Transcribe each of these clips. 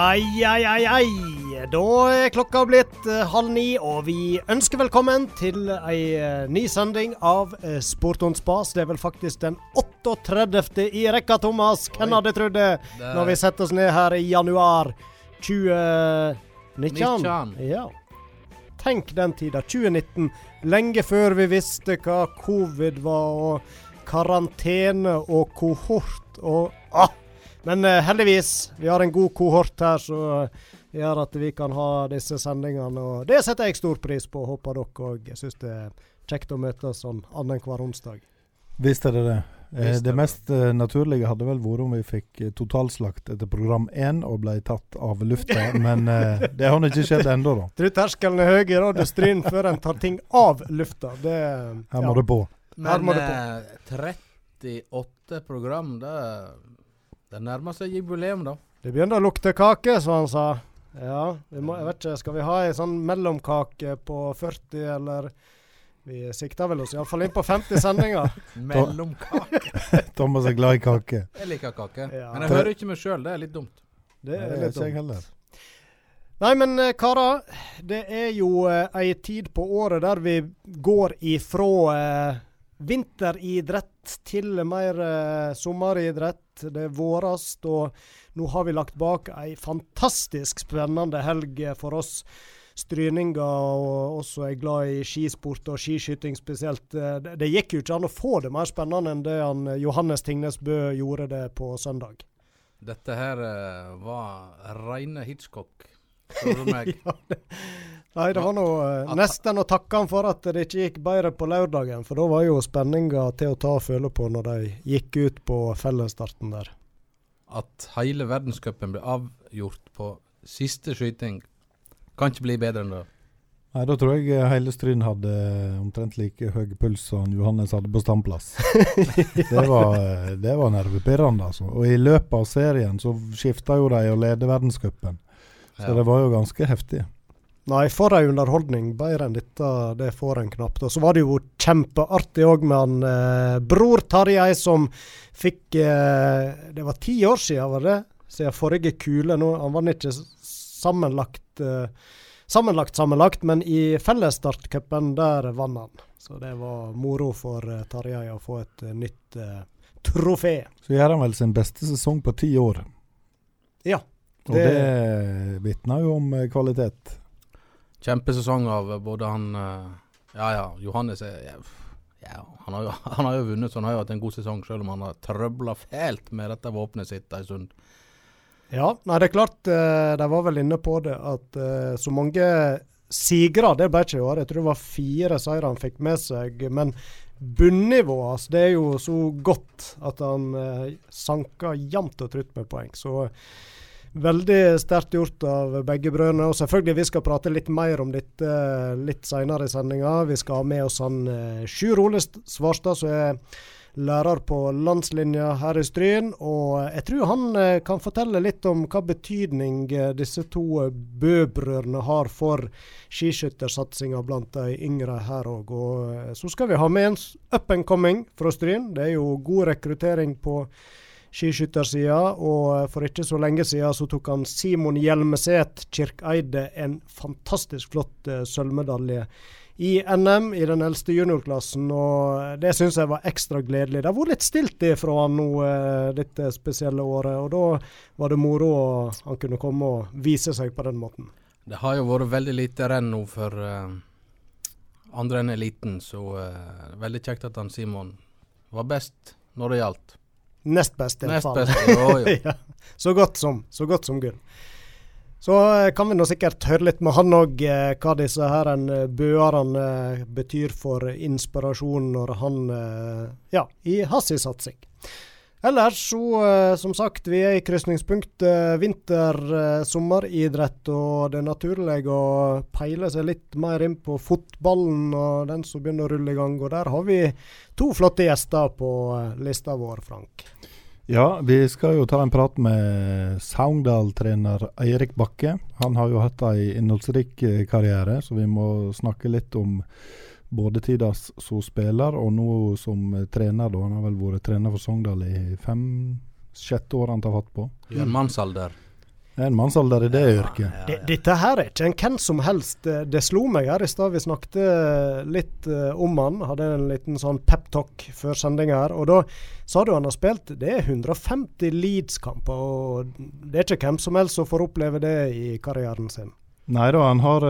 Ai, ai, ai, ai. Da er klokka blitt eh, halv ni, og vi ønsker velkommen til ei eh, ny sending av uh, Sport on spas. Det er vel faktisk den 38. i rekka, Thomas. Hvem hadde trodd det når vi setter oss ned her i januar 2019? 19. Ja. Tenk den tida. 2019. Lenge før vi visste hva covid var, og karantene og kohort og ah, men uh, heldigvis, vi har en god kohort her som gjør at vi kan ha disse sendingene. Og det setter jeg stor pris på. Håper dere òg syns det er kjekt å møtes sånn annenhver onsdag. Visst er det det. Eh, det mest eh, naturlige hadde vel vært om vi fikk eh, totalslakt etter program én og ble tatt av lufta, men eh, det har nå ikke skjedd ennå, da. Tror terskelen er høy i radiostrien før en tar ting av lufta. Det Her må det på. Men det eh, 38 program, det, det nærmer seg jubileum, da. Det begynner å lukte kake, som han sa. Ja, vi må, jeg vet ikke, skal vi ha ei sånn mellomkake på 40, eller Vi sikter vel oss iallfall inn på 50 sendinger. Mellomkake. Thomas er glad i kake. Jeg liker kake. Ja. Men jeg hører ikke meg sjøl, det er litt dumt. Det er det er litt dumt. heller. Nei, men eh, karer. Det er jo eh, ei tid på året der vi går ifra eh, vinteridrett til mer eh, sommeridrett. Det er vårast, og nå har vi lagt bak ei fantastisk spennende helg for oss stryninger, og også er glad i skisport og skiskyting spesielt. Eh, Det, det gikk jo ikke an å få det mer spennende enn det han eh, Johannes Tingnes Bø gjorde det på søndag. Dette her eh, var reine Hitchcock. Du meg? Ja, det, nei, det var nå eh, nesten å takke han for at det ikke gikk bedre på lørdagen, for da var jo spenninga til å ta og føle på når de gikk ut på fellesstarten der. At hele verdenscupen ble avgjort på siste skyting, kan ikke bli bedre enn det. Nei, Da tror jeg eh, hele Stryn hadde eh, omtrent like høy puls som Johannes hadde på standplass. det, var, det var nervepirrende, altså. Og i løpet av serien så skifta jo de og leder verdenscupen. Så Ja. det var jo ganske heftig. Nei, for ei underholdning. Bedre enn dette, det får en knapt. Og så var det jo kjempeartig òg med han eh, bror Tarjei som fikk eh, Det var ti år siden, var det? Siden forrige kule. Nå, han var ikke sammenlagt eh, Sammenlagt, sammenlagt, men i fellesstartcupen, der vant han. Så det var moro for eh, Tarjei å få et eh, nytt uh, trofé. Så gjør han vel sin beste sesong på ti år. Ja. Og Det- det, vitner jo om eh, kvalitet. Kjempesesong av både han eh, Ja ja, Johannes er ja, han, har jo, han har jo vunnet, så han har jo hatt en god sesong, selv om han har trøbla fælt med dette våpenet sitt en stund. Ja, nei, det er klart, eh, de var vel inne på det, at eh, så mange sigre, det ble ikke i år. Jeg tror det var fire seire han fikk med seg. Men bunnivået hans, det er jo så godt at han eh, sanker jevnt og trutt med poeng. Så veldig sterkt gjort av begge brødrene. Og selvfølgelig, vi skal prate litt mer om dette eh, litt senere i sendinga. Vi skal ha med oss han eh, Sjur Ole Svarstad, som er lærer på landslinja her i Stryn. Og jeg tror han eh, kan fortelle litt om hva betydning eh, disse to eh, Bø-brødrene har for skiskyttersatsinga blant de yngre her òg. Og eh, så skal vi ha med en up and coming fra Stryn. Det er jo god rekruttering på skiskyttersida, og eh, for ikke så lenge siden så tok han Simon Hjelmeset Kirkeide en fantastisk flott eh, sølvmedalje i NM i den eldste juniorklassen, og det syns jeg var ekstra gledelig. Det har vært litt stilt ifra han nå eh, dette spesielle året, og da var det moro at han kunne komme og vise seg på den måten. Det har jo vært veldig lite renn nå for uh, andre enn eliten, så uh, veldig kjekt at han Simon var best når det gjaldt. Nest best, i hvert fall. ja, så godt som, så godt som gull. Så eh, kan vi nå sikkert høre litt med han òg, eh, hva disse her en, eh, bøerne eh, betyr for inspirasjon når han eh, Ja, i hans satsing. Ellers så, eh, som sagt, vi er i krysningspunkt eh, vinter, eh, og det er naturlig å peile seg litt mer inn på fotballen og den som begynner å rulle i gang. Og der har vi to flotte gjester på lista vår, Frank. Ja, vi skal jo ta en prat med Sogndal-trener Eirik Bakke. Han har jo hatt ei innholdsrik karriere, så vi må snakke litt om både tida som spiller og nå som eh, trener. Da. Han har vel vært trener for Sogndal i fem-sjette år han tar fatt på. I en mannsalder. Er en mannsalder i det yrket. Det, dette her er ikke en hvem som helst. Det, det slo meg her i stad. Vi snakket litt uh, om han. Hadde en liten sånn peptalk før sendinga her. Og da sa du han har spilt Det er 150 Leeds-kamper. Og det er ikke hvem som helst som får oppleve det i karrieren sin. Nei da, han har,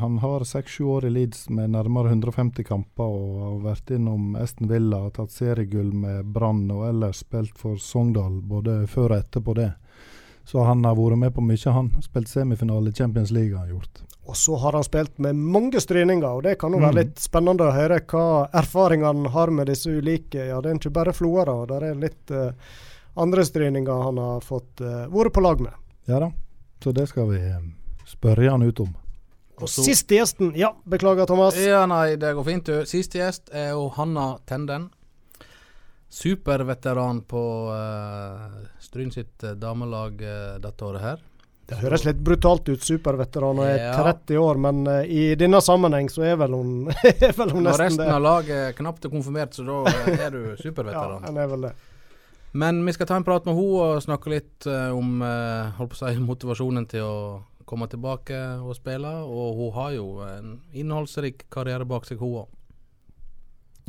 han har 6-7 år i Leeds med nærmere 150 kamper og har vært innom Esten Villa, tatt seriegull med Brann og ellers spilt for Sogndal både før og etterpå det. Så han har vært med på mye, han. Spilt semifinale i Champions League har han gjort. Og så har han spilt med mange stryninger, og det kan jo være mm. litt spennende å høre hva erfaringene han har med disse ulike. Ja, det er ikke bare Floa, det er litt uh, andre stryninger han har fått uh, vært på lag med. Ja da, så det skal vi spørre han ut om. Og siste gjesten Ja, beklager, Thomas. Ja, nei, det går fint. Siste gjest er jo Hanna Tenden superveteran på uh, Stryn sitt uh, damelag uh, dette året her. Det høres litt brutalt ut, superveteran og er ja. 30 år, men uh, i denne sammenheng så er vel hun, er vel hun nesten det. Når resten av laget er knapt er konfirmert, så da er du superveteran. ja, han er vel det. Men vi skal ta en prat med henne og snakke litt om holdt på å si, motivasjonen til å komme tilbake og spille. Og hun har jo en innholdsrik karriere bak seg, hun òg.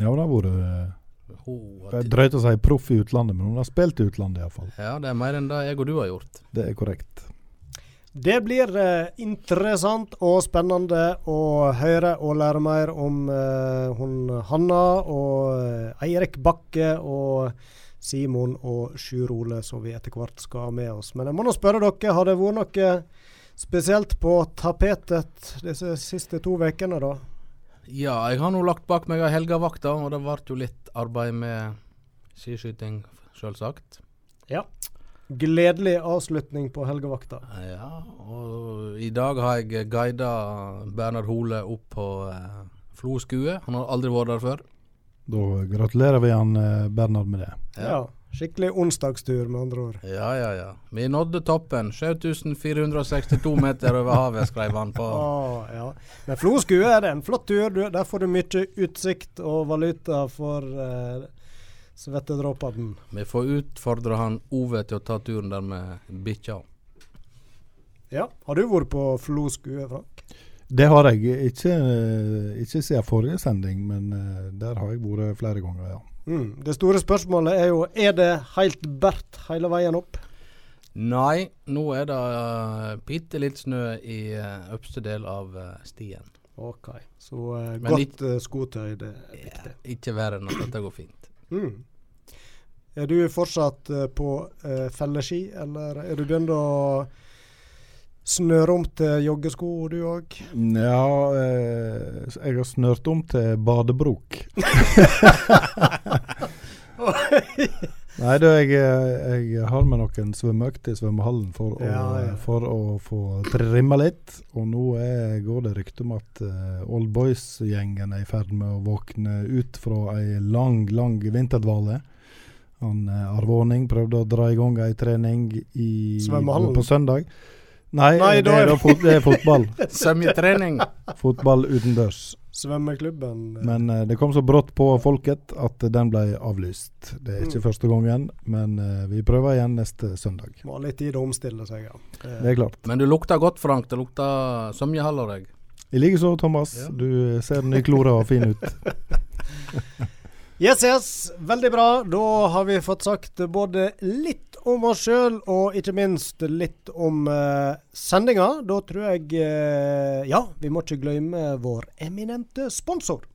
Ja, hun har vært det er drøyt å si proff i utlandet, men hun har spilt i utlandet iallfall. Ja, det er mer enn det jeg og du har gjort. Det er korrekt. Det blir eh, interessant og spennende å høre og lære mer om eh, hun Hanna og eh, Eirik Bakke og Simon og Sjur Ole, som vi etter hvert skal ha med oss. Men jeg må nå spørre dere, har det vært noe spesielt på tapetet disse siste to ukene, da? Ja, jeg har nå lagt bak meg ei helgevakt, og det ble jo litt arbeid med skiskyting, sjølsagt. Ja. Gledelig avslutning på helgevakta. Ja, og i dag har jeg guida Bernhard Hole opp på eh, Flo skue. Han har aldri vært der før. Da gratulerer vi han eh, Bernhard med det. Ja. ja. Skikkelig onsdagstur, med andre ord. Ja, ja, ja. Vi nådde toppen. 7462 meter over havet, skrev han på. Oh, ja. Men Floskue er det en flott tur. Der får du mye utsikt og valuta for eh, svettedråpene. Vi får utfordre han Ove til å ta turen der med bikkja. Ja. Har du vært på Floskue, Frank? Det har jeg. Ikke, ikke siden forrige sending, men uh, der har jeg vært flere ganger, ja. Mm. Det store spørsmålet er jo er det helt bært hele veien opp? Nei, nå er det uh, bitte litt snø i uh, øverste del av uh, stien. Ok, så uh, godt uh, skotøy, det er viktig. Ja, ikke verre enn at dette går fint. Mm. Er du fortsatt på felleski, eller er du begynt å snøre om til joggesko, du òg? Ja, eh, jeg har snørt om til badebrok. Nei, du, jeg, jeg, har med noen svømmeøkter i svømmehallen for, ja, å, ja. for å få trimma litt. Og nå er, går det rykte om at uh, Old Boys-gjengen er i ferd med å våkne ut fra ei lang, lang vinterdvale. Han uh, Arve Aaning prøvde å dra i gang ei trening i, på søndag. Nei, Nei det, er, fot, det er fotball. Svømmetrening. fotball utendørs. Svømmeklubben. Eh. Men uh, det kom så brått på folket at den ble avlyst. Det er ikke mm. første gangen, men uh, vi prøver igjen neste søndag. Må ha litt tid å omstille seg, ja. Det, det er klart. Men du lukter godt, Frank. Det lukter svømmehall av deg. I likeså, Thomas. Ja. Du ser nyklora og fin ut. yes, yes. Veldig bra. Da har vi fått sagt både litt om oss sjøl, og ikke minst litt om uh, sendinga. Da tror jeg uh, Ja, vi må ikke glemme vår eminente sponsor.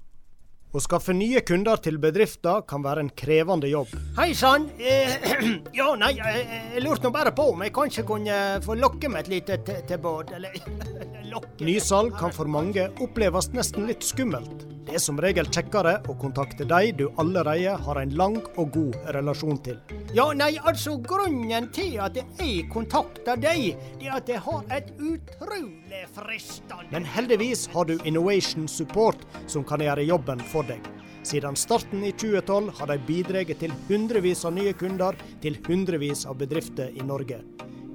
Å skaffe nye kunder til bedrifter kan være en krevende jobb. Hei sann. Eh, ja, nei, jeg, lurte nå bare på om jeg kanskje kunne få lokke med et lite tilbud, eller Nysalg kan for mange oppleves nesten litt skummelt. Det er som regel kjekkere å kontakte de du allerede har en lang og god relasjon til. Ja, nei, altså grunnen til at jeg kontakter deg, det er at jeg har et utrolig fristende Men heldigvis har du Innovation Support som kan gjøre jobben for deg. Siden starten i 2012 har de bidratt til hundrevis av nye kunder til hundrevis av bedrifter i Norge.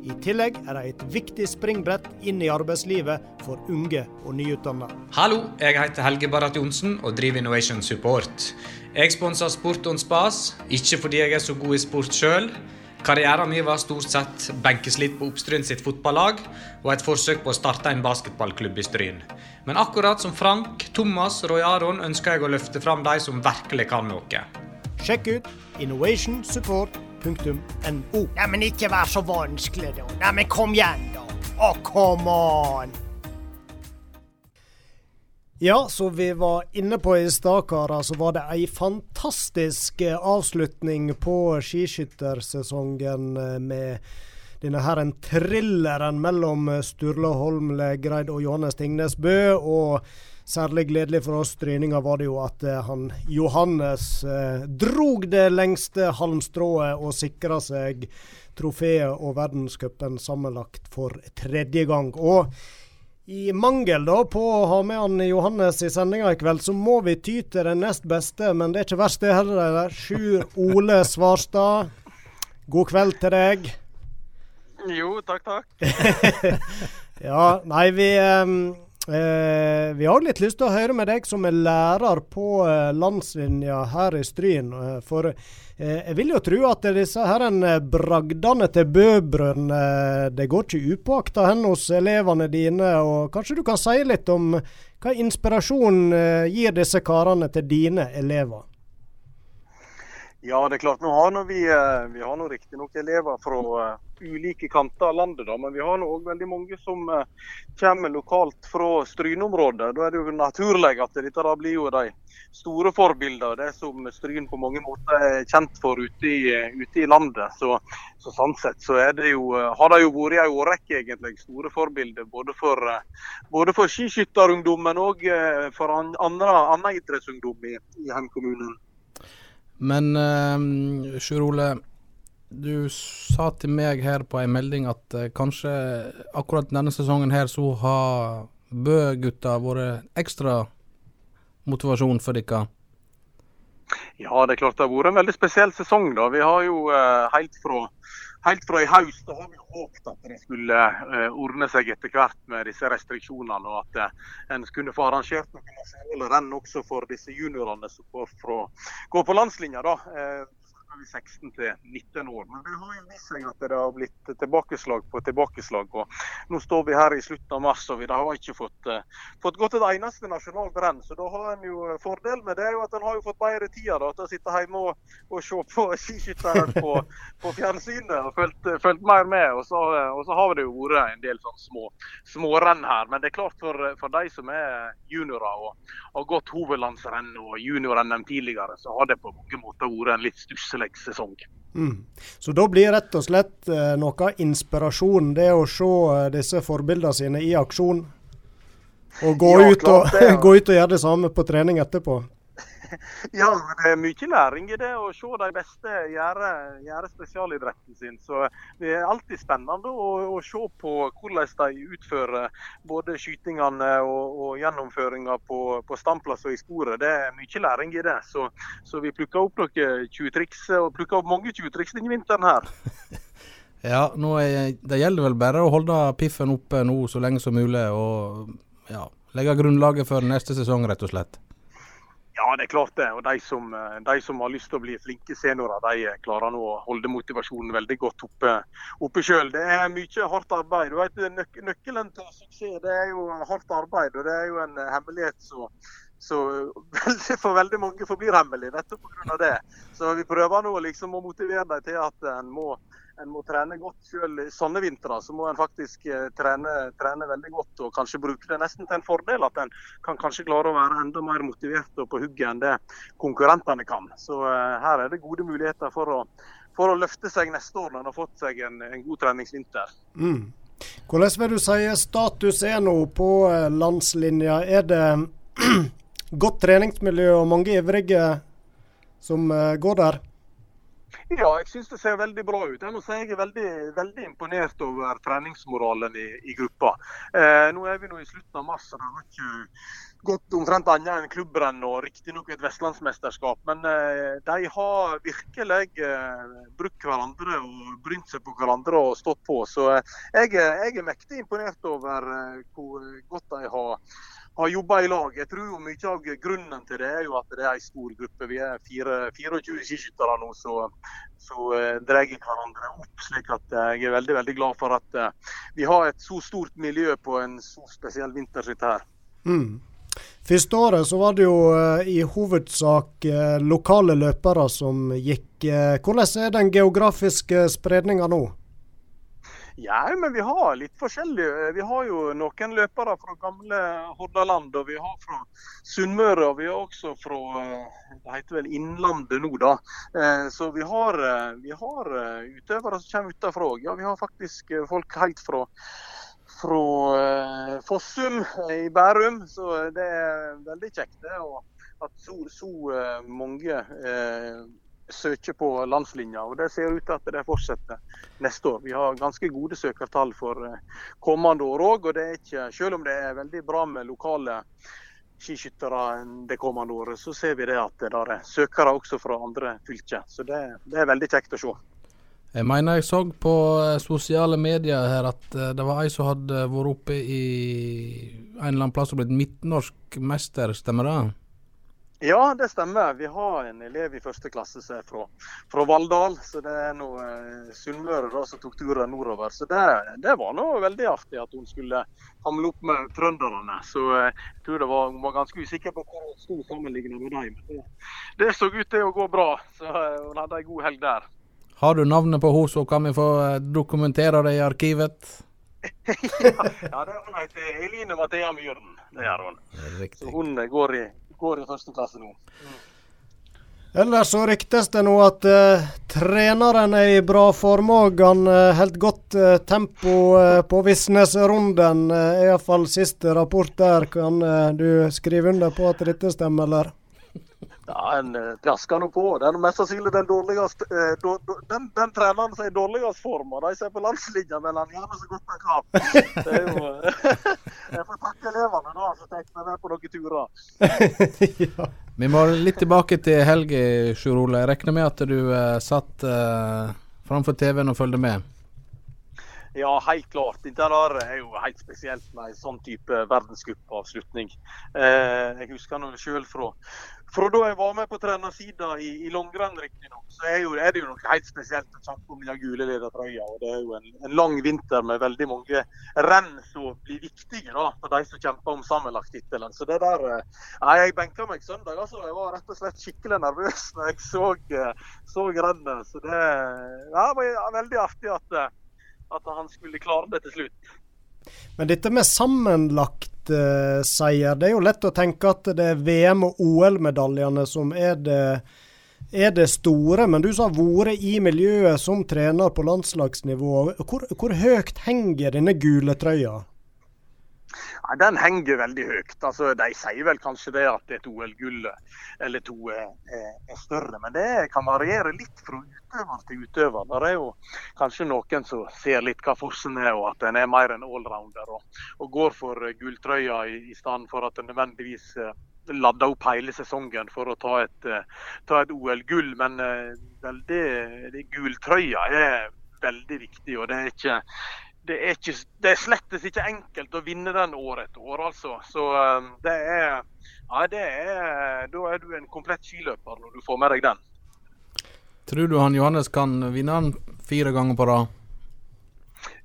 I tillegg er de et viktig springbrett inn i arbeidslivet for unge og nyutdanna. Hallo, jeg heter Helge Barrat Johnsen og driver Innovation Support. Jeg sponser Sport on Spas, ikke fordi jeg er så god i sport sjøl, Karrieren min var stort sett benkeslitt på Oppstryn sitt fotballag og et forsøk på å starte en basketballklubb i Stryn. Men akkurat som Frank, Thomas Roy Aron ønsker jeg å løfte fram de som virkelig kan noe. Sjekk ut innovationsupport.no. Neimen, ikke vær så vanskelig, da. Neimen, kom igjen, da. Å, come on! Ja, som vi var inne på i stad, karer, så var det ei fantastisk eh, avslutning på skiskyttersesongen eh, med denne her en thrilleren mellom Sturle Sturla Holm Legreid og Johannes Tingnes Bø. Og særlig gledelig for oss stryninger var det jo at han Johannes eh, drog det lengste halmstrået og sikra seg trofeet og verdenscupen sammenlagt for tredje gang. Og i mangel da på å ha med han Johannes i sendinga i kveld, så må vi ty til den nest beste, men det er ikke verst det heller. Sjur Ole Svarstad, god kveld til deg. Jo, takk, takk. ja, nei, vi um, eh, Vi har litt lyst til å høre med deg som er lærer på eh, landslinja her i Stryn. Eh, for Eh, jeg vil jo tro at disse her en bragdene til Bø-brødrene eh, det går ikke upåakta hen hos elevene dine. og Kanskje du kan si litt om hva inspirasjon gir disse karene til dine elever? Ja, det er klart. Nå har vi, vi har riktignok elever fra ulike kanter av landet, da, men vi har òg veldig mange som kommer lokalt fra Stryneområdet. Da er det jo naturlig at dette da blir jo de store forbilder. Det som Stryn på mange måter er kjent for ute i, ute i landet. Så, så, sånn sett så det jo, har det jo vært i en årrekke egentlig store forbilder. Både for, både for skiskytterungdom, men òg eh, for andre, annen idrettsungdom i, i hjemkommunen. Men uh, Sjur Ole, du sa til meg her på en melding at uh, kanskje akkurat denne sesongen her så har Bø-gutta vært ekstra motivasjon for dere? Ja, det er klart det har vært en veldig spesiell sesong. da. Vi har jo eh, helt fra helt fra i høst har vi håpet at det skulle uh, ordne seg etter hvert med disse restriksjonene, og at uh, en skulle få arrangert noen nasjonale renn også for disse juniorene som går, fra, går på landslinja. da. Vi 16 til 19 år. Men det har jo vist seg at det har blitt tilbakeslag på tilbakeslag. og Nå står vi her i slutten av mars og vi har ikke fått, uh, fått gått et eneste nasjonalt renn. Så da har en jo fordel med det er jo at en har jo fått bedre tid da, til å sitte hjemme og, og se på skiskytteren på, på fjernsynet og fulgt, mer med. Og så, og så, har det jo vært en del sånn små smårenn her. Men det er klart for, for de som er juniorer og har gått hovedlandsrenn og junior-NM tidligere, så har det på mange måter vært en litt stusslig sesong. Mm. Så da blir rett og slett eh, noe av inspirasjonen det å se eh, disse forbildene sine i aksjon? Og gå, ja, ut, og, det, ja. gå ut og gjøre det samme på trening etterpå? ja, det er mye læring i det å se de beste gjøre, gjøre spesialidretten sin. Så det er alltid spennende å, å se på hvordan de utfører både skytingene og, og gjennomføringa på, på standplass og i sporet. Det er mye læring i det. Så, så vi plukker opp noen 20-triks, og plukker opp mange 20-triks denne vinteren her. ja, er, det gjelder vel bare å holde piffen oppe nå så lenge som mulig. og ja, legge grunnlaget for neste sesong, rett og slett. Ja, det er klart det. Og de som, eh, de som, har lyst til å bli flinke seniorer, de eh, klarer nå å holde motivasjonen veldig godt oppe, oppe sjøl. Det er mye hardt arbeid. Du vet, nøk Nøkkelen til suksess det er jo hardt arbeid. og Det er jo en eh, hemmelighet som så veldig, for veldig mange forblir hemmelig nettopp pga. det. Så vi prøver nå liksom å motivere dem til at en må en må trene godt selv i sånne vintre. Så må en faktisk eh, trene, trene, veldig godt og kanskje bruke det nesten til en fordel. At en kan kanskje klare å være enda mer motivert og på hugget enn det konkurrentene kan. Så uh, her er det gode muligheter for å, for å, løfte seg neste år når en har fått seg en, en god treningsvinter. Mm. Hvordan vil du si status er nå på eh, landslinja? Er det godt treningsmiljø og mange ivrige som går der? Ja, jeg syns det ser veldig bra ut. Jeg må si jeg er veldig, veldig imponert over treningsmoralen i, i gruppa. Eh, nå er vi nå i slutten av mars, og det har ikke gått omtrent annet enn klubbrenn og riktignok et vestlandsmesterskap. Men eh, de har virkelig eh, brukt hverandre og brynt seg på hverandre og stått på. Så eh, jeg, jeg, er mektig imponert over eh, hvor godt de har har jobba i lag. Jeg tror jo mye av grunnen til det er jo at det er en stor gruppe. Vi er fire, 24 skiskyttere nå, så, så uh, drar hverandre opp. slik at uh, jeg er veldig veldig glad for at uh, vi har et så stort miljø på en så spesiell vinterskitt her. Mm. Første året så var det jo uh, i hovedsak uh, lokale løpere som gikk. Uh, hvordan er den geografiske spredninga nå? Ja, men vi har litt forskjellig. Vi har jo noen løpere fra gamle Hordaland, og vi har fra Sunnmøre. Og vi har også fra det heter vel Innlandet nå, da. Så vi har, vi har utøvere som kommer utenfra òg. Ja, vi har faktisk folk helt fra fra eh, Fossum i Bærum. Så det er veldig kjekt det, at så, så eh, mange eh, søker på landslinja. Og Det ser ut til at det fortsetter neste år. Vi har ganske gode søkertall for eh, kommende år òg. Og selv om det er veldig bra med lokale skiskyttere det kommende året, så ser vi det at det er søkere også fra andre fylker. Så det, det er veldig kjekt å se. Jeg mener jeg så på eh, sosiale medier her at eh, det var ei som hadde vært oppe i en eller annen plass og blitt midtnorsk mester, stemmer det? Ja, det stemmer. Vi har en elev i første klasse som er fra, fra Valldal. Så det er nå eh, Sunnmøre som tok turen nordover. Så det, det var nå veldig artig at hun skulle hamle opp med trønderne. Så eh, jeg tror det var, hun var ganske usikker på hvor hun sto sammenlignet med dem. Men det, det så ut til å gå bra. Så eh, hun hadde ei god helg der. Har du navnet på henne, så kan vi få eh, dokumentere det i arkivet? ja, det hun heter Eline Mathea Myhren. Det gjør hun. Så hun går i, går i første klasse nå. Mm. Ellers så ryktes det nå at uh, treneren er i bra form òg. Han uh, holdt godt uh, tempo uh, på Visnesrunden. Uh, Iallfall siste rapport der. Kan du skrive under på at dette stemmer, eller? Ja, En uh, trasker nå på. Det er mest sannsynlig den dårligste do, den, den, treneren som er i dårligst form. Og de som er på landslinja, men han gjør det så godt han kan. Det er jo, uh, jeg får takke elevene da, som tar meg med på noen turer. ja. Vi må litt tilbake til helga, Sjur Ole. Jeg regner med at du uh, satt uh, framfor TV-en og fulgte med? Ja, helt klart. Dette er jo helt spesielt med en sånn type verdenscupavslutning. Eh, jeg husker nå sjøl fra, fra, da jeg var med på trenersida i, i langrenn, riktignok, så er, jo, er, det jo noe helt spesielt å snakke om den gule ledertrøya. Og det er jo en, en, lang vinter med veldig mange renn som blir viktige da, for de som kjemper om sammenlagttittelen. Så det der eh, Nei, jeg benka meg søndag. altså. Jeg var rett og slett skikkelig nervøs når jeg så, eh, så rennet. Så det ja, var veldig artig at eh, at han skulle klare det til slutt. Men dette med sammenlagt uh, seier, det er jo lett å tenke at det er VM- og OL-medaljene som er det, er det, store. Men du som har vært i miljøet som trener på landslagsnivå, hvor, hvor høyt henger denne gule trøya? Ja, den henger veldig høyt. Altså, de sier vel kanskje det at et OL-gull eller to er, er, større, men det kan variere litt fra utøver til utøver. Det er jo kanskje noen som ser litt hva forsen er, og at en er mer en allrounder og, og, går for gulltrøya i, i stedet for at en nødvendigvis eh, ladder opp hele sesongen for å ta et, eh, et OL-gull. Men vel, det, det gulltrøya er veldig viktig. og det er ikke det er, ikke, det er slettes ikke enkelt å vinne den år etter år, altså. Så um, det er Ja, det er Da er du en komplett skiløper når du får med deg den. Tror du han Johannes kan vinne den fire ganger på rad?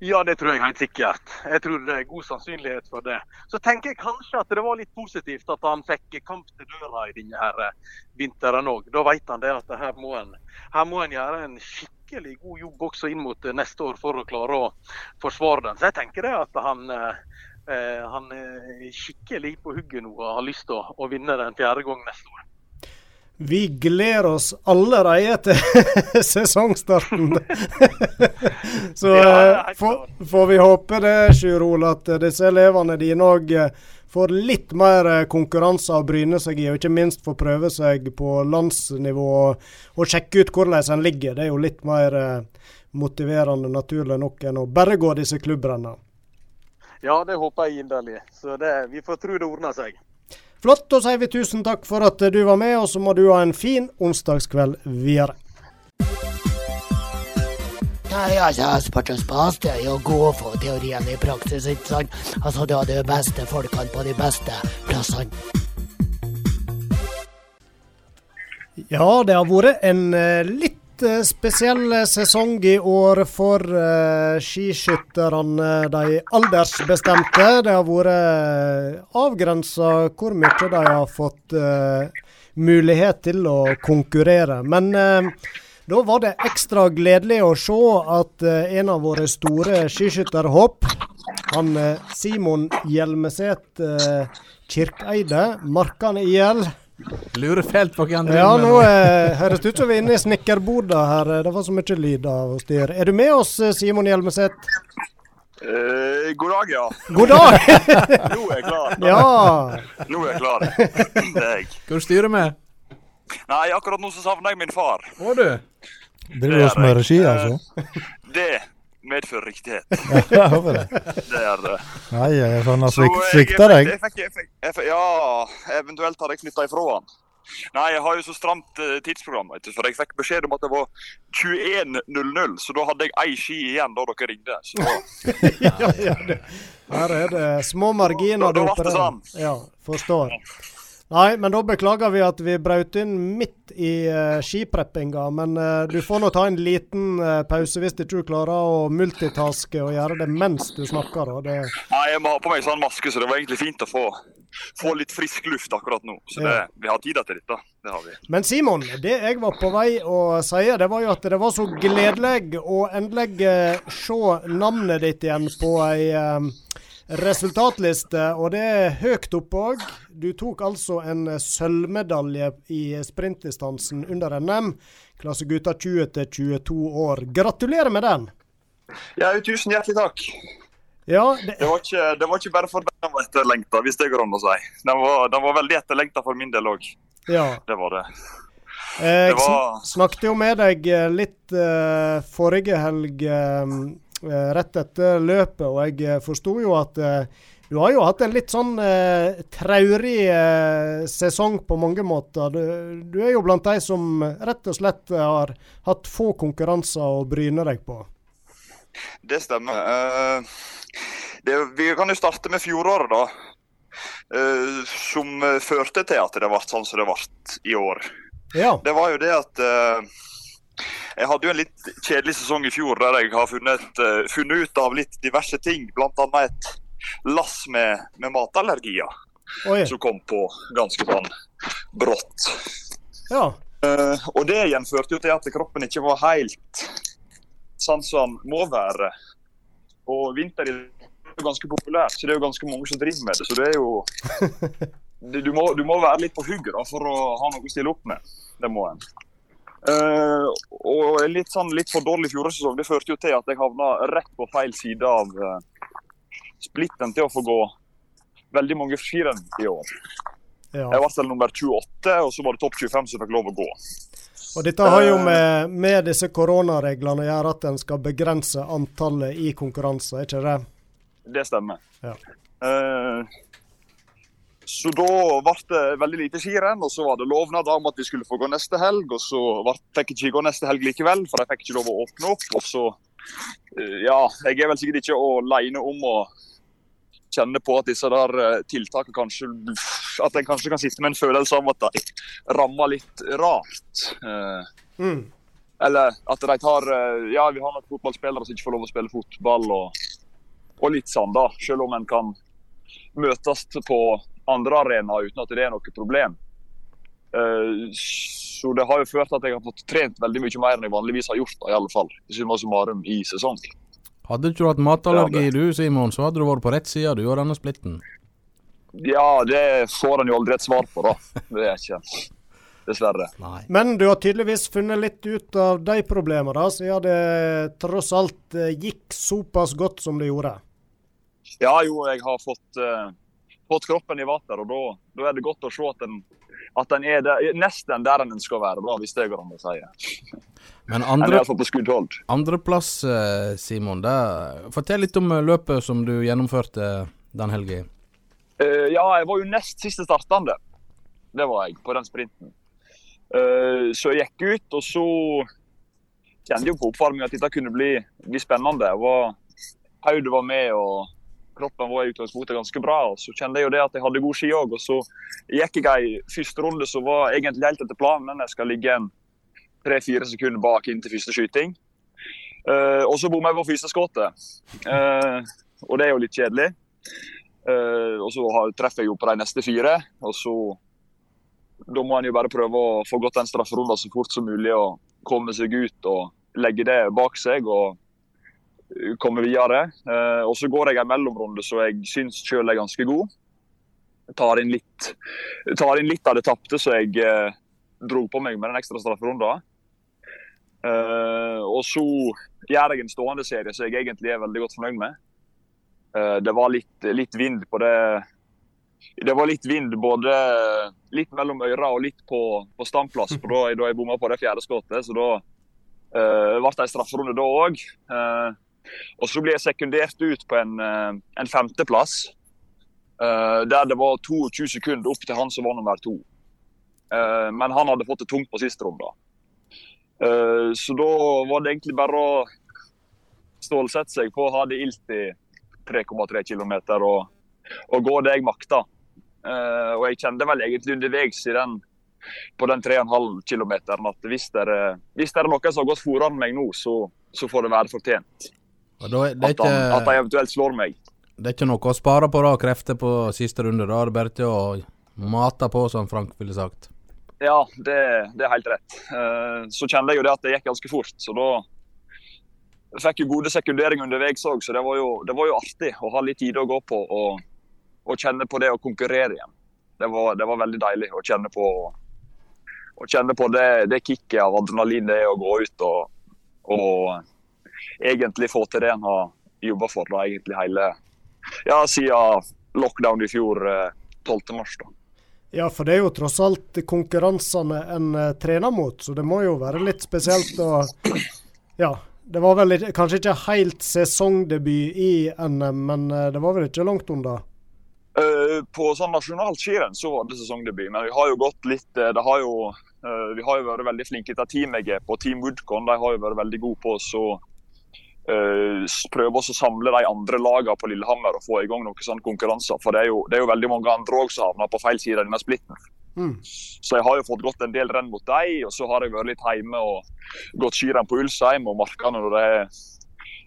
Ja, det tror jeg helt sikkert. Jeg tror det er god sannsynlighet for det. Så tenker jeg kanskje at det var litt positivt at han fikk kamp til døra i denne her eh, vinteren òg. Da vet han det at her må en, her må en gjøre en skikkelig skikkelig god jobb også inn mot eh, neste år for å klare å forsvare den. Så jeg tenker det at han, eh, eh, han er skikkelig på hugget nå og har lyst til å, å vinne den fjerde gang neste år. Vi gleder oss allerede til sesongstarten. Så ja, får, får, vi håpe det, Sjur Ole, at disse elevene dine òg får litt mer eh, konkurranse å bryne seg i, og ikke minst får prøve seg på landsnivå og, sjekke ut hvordan en ligger. Det er jo litt mer eh, motiverende, naturlig nok, enn å bare gå disse klubbrennene. Ja, det håper jeg inderlig. Så det, vi får tro det ordner seg. Flott. Da sier vi tusen takk for at du var med, og så må du ha en fin onsdagskveld videre. Nei, altså, Spartans beste er jo å gå for teorien i praksis, ikke sant? Altså, du har de beste folkene på de beste plassene. Ja, det har vært en eh, litt eh, spesiell eh, sesong i år for uh, skiskytterne, de aldersbestemte. Det har vært avgrensa hvor mye de har fått uh, mulighet til å konkurrere. Men uh, da var det ekstra gledelig å se at en av våre store skiskytterhopp, han Simon Hjelmeset Kirkeide, Markan IL På hvem Ja, nå eh, høres det ut som vi er inne i snekkerboda her. Det var så mye lyd av oss der. Er du med oss, Simon Hjelmeset? Eh, god dag, ja. God dag! Nå er jeg klar. ja. Nå er jeg klar. Det er jeg. Hva du styrer med? Nei, akkurat nå så savner jeg min far. Å du? Driver du og smører ski, altså? Det medfører riktighet. Ja, håper det. Det er det. Nei, jeg sånn har Så svikt, jeg- svikta deg. Jeg jeg jeg ja, eventuelt har jeg flytta ifra han. Nei, jeg har jo så stramt uh, tidsprogram, vet du, for jeg fikk beskjed om at det var 21.00, så da hadde jeg ei ski igjen da dere ringte. Så da, ja, ja det. Her er det små marginer. Da- da du ble det sånn. Ja, forstår. Nei, men da beklager vi at vi brøt inn midt i uh, skipreppinga. Men uh, du får nå ta en liten uh, pause hvis du ikke klarer å multitaske og gjøre det mens du snakker. Det, nei, jeg må ha på meg sånn maske, så det var egentlig fint å få, få litt frisk luft akkurat nå. Så det, Ja. vi har tid til dette. Det har vi. Men Simon, det jeg var på vei å si, det var jo at det var så gledelig å endelig se navnet ditt igjen på ei resultatliste, og det er høyt oppe òg. Du tok altså en eh, sølvmedalje i sprintdistansen under NM, klasse gutta 20 til 22 år. Gratulerer med den! Ja, tusen hjertelig takk. Ja, det, Det var ikke, det var ikke bare for den var etterlengta, hvis det går an å si. Den var, den var veldig etterlengta for min del òg. ja. Det var det. Jeg Det var- sn snakket jo med deg eh, litt uh, forrige helg eh, eh, rett etter løpet, og jeg eh, forsto jo at eh, du har jo hatt en litt sånn eh, traurig eh, sesong på mange måter. Du, du er jo blant de som rett og slett har hatt få konkurranser å bryne deg på. Det stemmer. Uh, det, vi kan jo starte med fjoråret, da. Uh, som eh, førte til at det ble sånn som det ble i år. Ja. Det var jo det at eh, jeg hadde jo en litt kjedelig sesong i fjor der jeg har funnet, eh, funnet ut av litt diverse ting. Bl.a. et lass med, med matallergier Oi. som kom på ganske sånn brått. Ja. Uh, og det igjen førte jo til at kroppen ikke var helt sånn som må være. Og vinter er jo ganske populært, så det er jo ganske mange som driver med det. Så det er jo Du, Du må, du må være litt på hugget da, for å ha noe å stille opp med. Det må en. Eh, og litt, sånn, litt for dårlig fjorårssesong det førte jo til at jeg havna rett på feil side av uh, splitten til å få gå veldig mange skirenn i år. ja. Jeg ble selv nummer 28, og så var det topp 25 som fikk lov å gå. Og dette har jo med, med disse koronareglene å gjøre at en skal begrense antallet i konkurranser, er ikke det? Det stemmer. Ja. Eh, så da ble det veldig lite skirenn, og så var det lovnad om at vi skulle få gå neste helg. Og så fikk jeg ikke gå neste helg likevel, for jeg fikk ikke lov å åpne opp. Og så eh, Ja, jeg er vel sikkert ikke alene om å kjenne på at disse der eh, tiltakene kanskje At en kanskje kan sitte med en følelse av at de rammer litt rart. Eh, Mm. eller at de tar Ja, vi har noen fotballspillere som ikke får lov å spille fotball, og, og litt sånn, da. Selv om en kan møtes på andre arenaer uten at det er noe problem. Eh, så det har jo ført til at jeg har fått trent veldig mye mer enn jeg vanligvis har gjort, i alle fall. Summa summarum i sesong. Hadde ikke du hatt matallergi du, Simon, så hadde du vært på rett side du og denne splitten. Ja, det får en jo aldri et svar på, da. Det er ikke Dessverre. Nei. Men du har tydeligvis funnet litt ut av de problemene, da, siden det tross alt eh, gikk såpass godt som det gjorde. Ja, jo, jeg har fått, eh, fått kroppen i vater, og da, er det godt å se at den, at den er der, nesten der den skal være, da, hvis det går an å si. Men andre, andreplass, eh, Simon. Det, fortell litt om eh, løpet som du gjennomførte den helga. Uh, ja, jeg var jo nest siste startende. Det var jeg, på den sprinten. Uh, så jeg gikk ut, og så kjente jo på oppvarminga at dette kunne bli, bli spennende. Hodet var med og kroppen var i utgangspunktet ganske bra. og Så kjente jeg jo det at jeg hadde god ski òg. Og så gikk jeg i første runde som var egentlig helt etter planen. men Jeg skal ligge en tre-fire sekunder bak inn til første skyting. Uh, og så bommer jeg på første skuddet. Uh, og det er jo litt kjedelig. Uh, og så treffer jeg jo på de neste fire. Og så Da må en jo bare prøve å få gått den strafferunden så fort som mulig og komme seg ut og legge det bak seg. og komme videre. Uh, og så går jeg en mellomrunde som jeg syns sjøl er ganske god. Tar inn litt, tar inn litt av det tapte så jeg uh, dro på meg med den ekstra strafferunden. Uh, og så gjør jeg en stående serie som jeg egentlig er veldig godt fornøyd med. det var litt, litt, vind på det Det var litt vind både litt mellom øra og litt på, på standplass på da, da jeg bomma på det fjerde skuddet. Så da ble det en strafferunde da òg. Og så ble jeg sekundert ut på en, eh, en femteplass. Uh, der det var 22 sekunder opp til han som var nummer to. Uh, men han hadde fått det tungt på siste runde. Så da var det egentlig bare å stålsette seg på å ha det ilt i 3,3 km og, og, gå det jeg makta. og jeg kjente vel egentlig underveis i den, på den 3,5 km at hvis det, er, er noen som har gått foran meg nå, så, så får det være fortjent. At, ikke, han, at, han eventuelt slår meg. Det er ikke noe å spare på da, krefter på siste runde. Da er det bare til å mate på, som Frank ville sagt. Ja, det, det er helt rett. Uh, så kjente jeg jo det at det gikk ganske fort. Så da jeg fikk jo gode sekunderinger underveis òg, så det var, jo, det var, jo, artig å ha litt tid å gå på og, og kjenne på det å konkurrere igjen. Det var, det var veldig deilig å kjenne på, å kjenne på det, det kicket av adrenalin det er å gå ut og, og egentlig få til det en har jobba for da, egentlig hele ja, siden lockdown i fjor, 12. Eh, mars. da. Ja, for det er jo tross alt konkurransene en uh, trener mot, så det må jo være litt spesielt å Ja, det var vel kanskje ikke helt sesongdebut i NM, men uh, det var vel ikke langt unna? Uh, på sånn nasjonalt skirenn så var det sesongdebut, men vi har jo gått litt det har jo, Vi har jo vært veldig flinke til teamet på. Team Woodcon de har jo vært veldig gode på å Uh, prøve å samle de andre lagene på Lillehammer og få i gang noen sånne konkurranser. For det er, jo, det er jo veldig mange andre òg som havner på feil side av denne splitten. Mm. Så jeg har jo fått gått en del renn mot dem, og så har jeg vært litt hjemme og gått skirenn på Ulsheim og markene når det er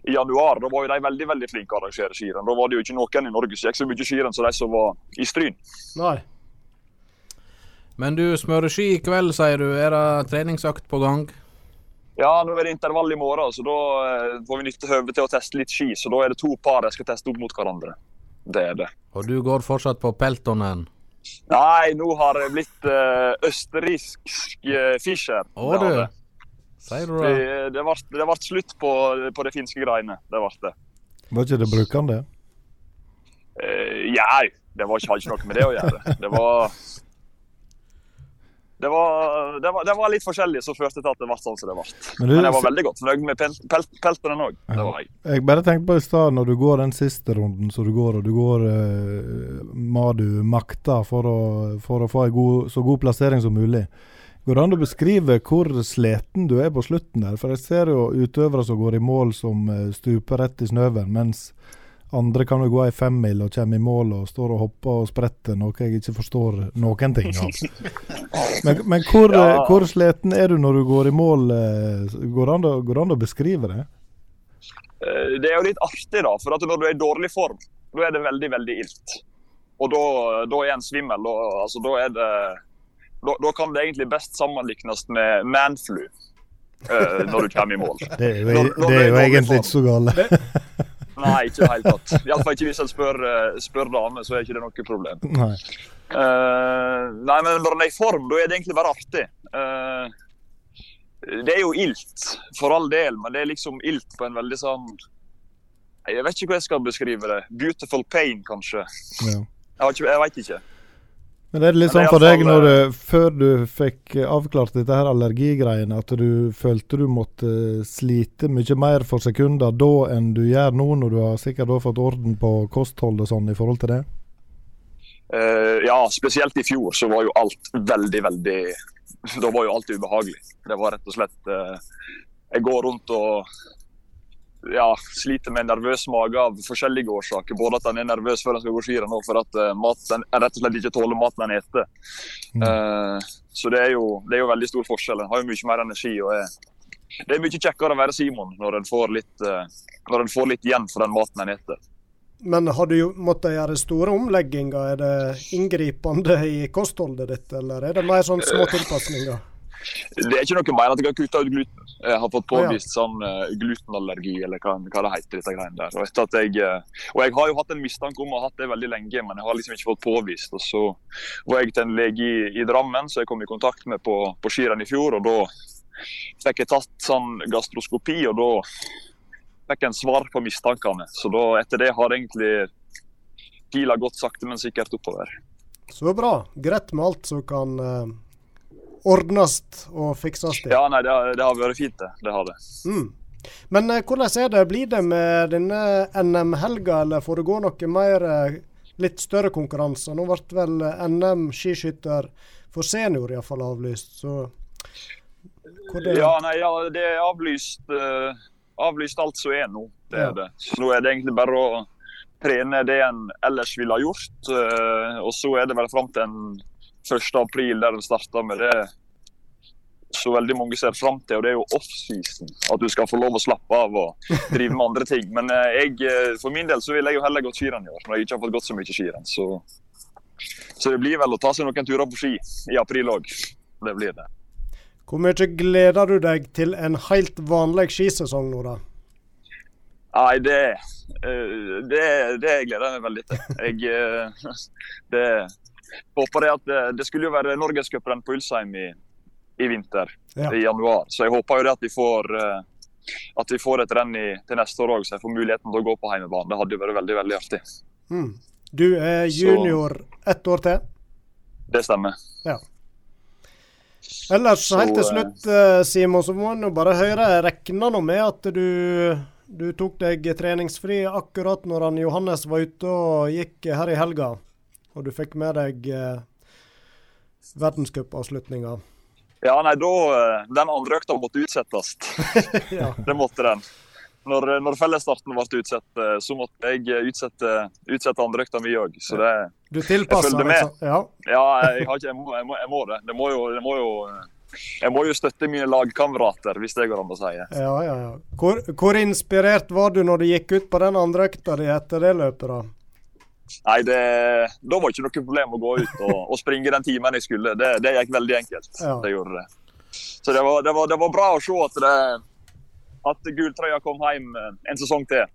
i januar. Da var jo de veldig veldig flinke å arrangere skirenn. Da var det jo ikke noen i Norge som gikk så mye skirenn som de som var i Stryn. Nei. Men du smører ski i kveld, sier du. Er det treningsøkt på gang? Ja, nå er det intervall i morgen, så da eh, får vi nytte høvet til å teste litt ski. Så da er det to par jeg skal teste opp mot hverandre. Det er det. Og du går fortsatt på peltonen? Nei, nå har jeg blitt uh, østerriksk uh, Fischer. Å du, sier du det? Det, det ble slutt på, på de finske greiene. Det ble det. Var ikke det brukende? Uh, ja, det var ikke, hadde ikke noe med det å gjøre. Det var det var, det, var, det var, litt forskjellig som førte til at det ble sånn som det ble. Men, Men jeg var veldig godt fornøyd med pel, pel, peltene òg. Det var jeg. Jeg bare tenkte på i stad, når du går den siste runden som du går, og du går uh, Madu makta for å, for å få en god, så god plassering som mulig. Går det an å beskrive hvor sliten du er på slutten der? For jeg ser jo utøvere som går i mål som eh, stuper rett i snøen, mens andre kan jo gå ei femmil og komme i mål og står og hopper og spretter, noe jeg ikke forstår noen ting av. Men, men hvor, ja. hvor, sliten er du når du går i mål? Eh, går det an, går an å beskrive det? Eh, det er jo litt artig, da. For når du er i dårlig form, da er det veldig, veldig ilt. Og da, da er en svimmel. Da, altså, da, er det, da, da, kan det egentlig best sammenlignes med manflu. Uh, når du kommer i mål. Det er jo, når, når det er jo egentlig ikke så galt. Nei, ikke i det hele tatt. Iallfall ikke hvis en spør, eh, spør damer, så er ikke det noe problem. Nei. Uh, nei, men når en er i form, da er det egentlig bare artig. Uh, det er jo ilt, for all del, men det er liksom ilt på en veldig sånn Jeg vet ikke hvordan jeg skal beskrive det. Beautiful pain, kanskje. Ja. Jeg, ikke, jeg vet ikke. Men er det litt sånn for deg når du, før du fikk avklart dette her allergigreiene, at du følte du måtte slite mye mer for sekunder da enn du gjør nå, når du har sikkert fått orden på kosthold og sånn i forhold til det? Uh, ja, spesielt i fjor så var jo alt veldig, veldig Da var jo alt ubehagelig. Det var rett og slett uh, jeg går rundt og ja, sliter med nervøs mage av forskjellige årsaker. Både at han er nervøs før han skal gå skirenn, og for at uh, maten, jeg rett og slett ikke tåler maten han spiser. Mm. Uh, så det er, jo, det er jo veldig stor forskjell. Han har jo mye mer energi. og er, Det er mye kjekkere å være Simon når en får litt, uh, når en får litt igjen for den maten en spiser. Men har du måttet gjøre store omlegginger? Er det inngripende i kostholdet ditt, eller er det mer sånn små tilpasninger? Det er ikke noe mer at jeg har kutta ut gluten. Jeg har fått påvist sånn uh, glutenallergi, eller hva, hva det heter. dette greiene der. Og, jeg, uh, og jeg har jo hatt en mistanke om å ha hatt det veldig lenge, men jeg har liksom ikke fått påvist. Og Så var jeg til en lege i, i Drammen som jeg kom i kontakt med på, på skirenn i fjor. og Da fikk jeg tatt sånn gastroskopi, og da fikk jeg en svar på mistankene. Så da, etter det har egentlig pila gått sakte, men sikkert oppover. Så bra. Greit med alt som kan eh, ordnes og fikses til. Ja, nei, det har, det har vært fint, det. Det har det. Mm. Men eh, hvordan er det? Blir det med denne NM-helga, eller får det gå noe mer eh, litt større konkurranser? Nå ble vel NM skiskytter for senior iallfall avlyst, så hvor det, Ja, nei, ja, det er avlyst, uh, avlyst alt som er nå. Det Ja. er det. Så nå er det egentlig bare å trene det en ellers ville ha gjort. Uh, og så er det vel fram til den 1. april der en starta med det så veldig mange ser fram til, og det er jo off-season. At du skal få lov å slappe av og drive med andre ting. Men eh, jeg, eh, for min del så vil jeg jo heller gått skirenn i år, når jeg ikke har fått gått så mye skirenn. Så, så det blir vel å ta seg noen turer på ski i april òg. Det blir det. Hvor mye gleder du deg til en helt vanlig skisesong nå, da? Nei, det, eh, det, det gleder jeg meg veldig til. Jeg det, håper det at det, det skulle jo være Norgescuprenn på Ulsheim i, i vinter, Ja. i januar. Så jeg håper jo det at vi får, eh, at vi får et renn i, til neste år òg, så jeg får muligheten til å gå på hjemmebane. Det hadde jo vært veldig veldig artig. Mm. Du er junior ett år til. Det stemmer. Ja. Ellers, helt til eh, slutt, eh, Simon, så må en bare høre. Regner nå med at du, du tok deg treningsfri akkurat når han Johannes var ute og gikk her i helga. Og du fikk med deg eh, verdenscupavslutninga. Ja, nei, da eh, Den andre økta måtte utsettes. ja. Det måtte den. Når, når fellesstarten ble utsatt, eh, så måtte jeg eh, utsette, utsette andre økta mi òg. Så det Du tilpasser deg. Altså. Ja. Ja, jeg, har ikke, jeg, må, jeg, må, jeg må det. Det må jo, det må jo Jeg må jo støtte mine lagkamerater, hvis det går an å si. Ja, ja, ja. Hvor, hvor inspirert var du når du gikk ut på den andre økta di etter det løpet, da? Nei, det, Da var det ikke noe problem å gå ut og, og springe den timen jeg skulle. Det, det gikk veldig enkelt. Ja. Det gjorde det. Så det var, det var, det var bra å se at, at gultrøya kom hjem eh, en sesong til.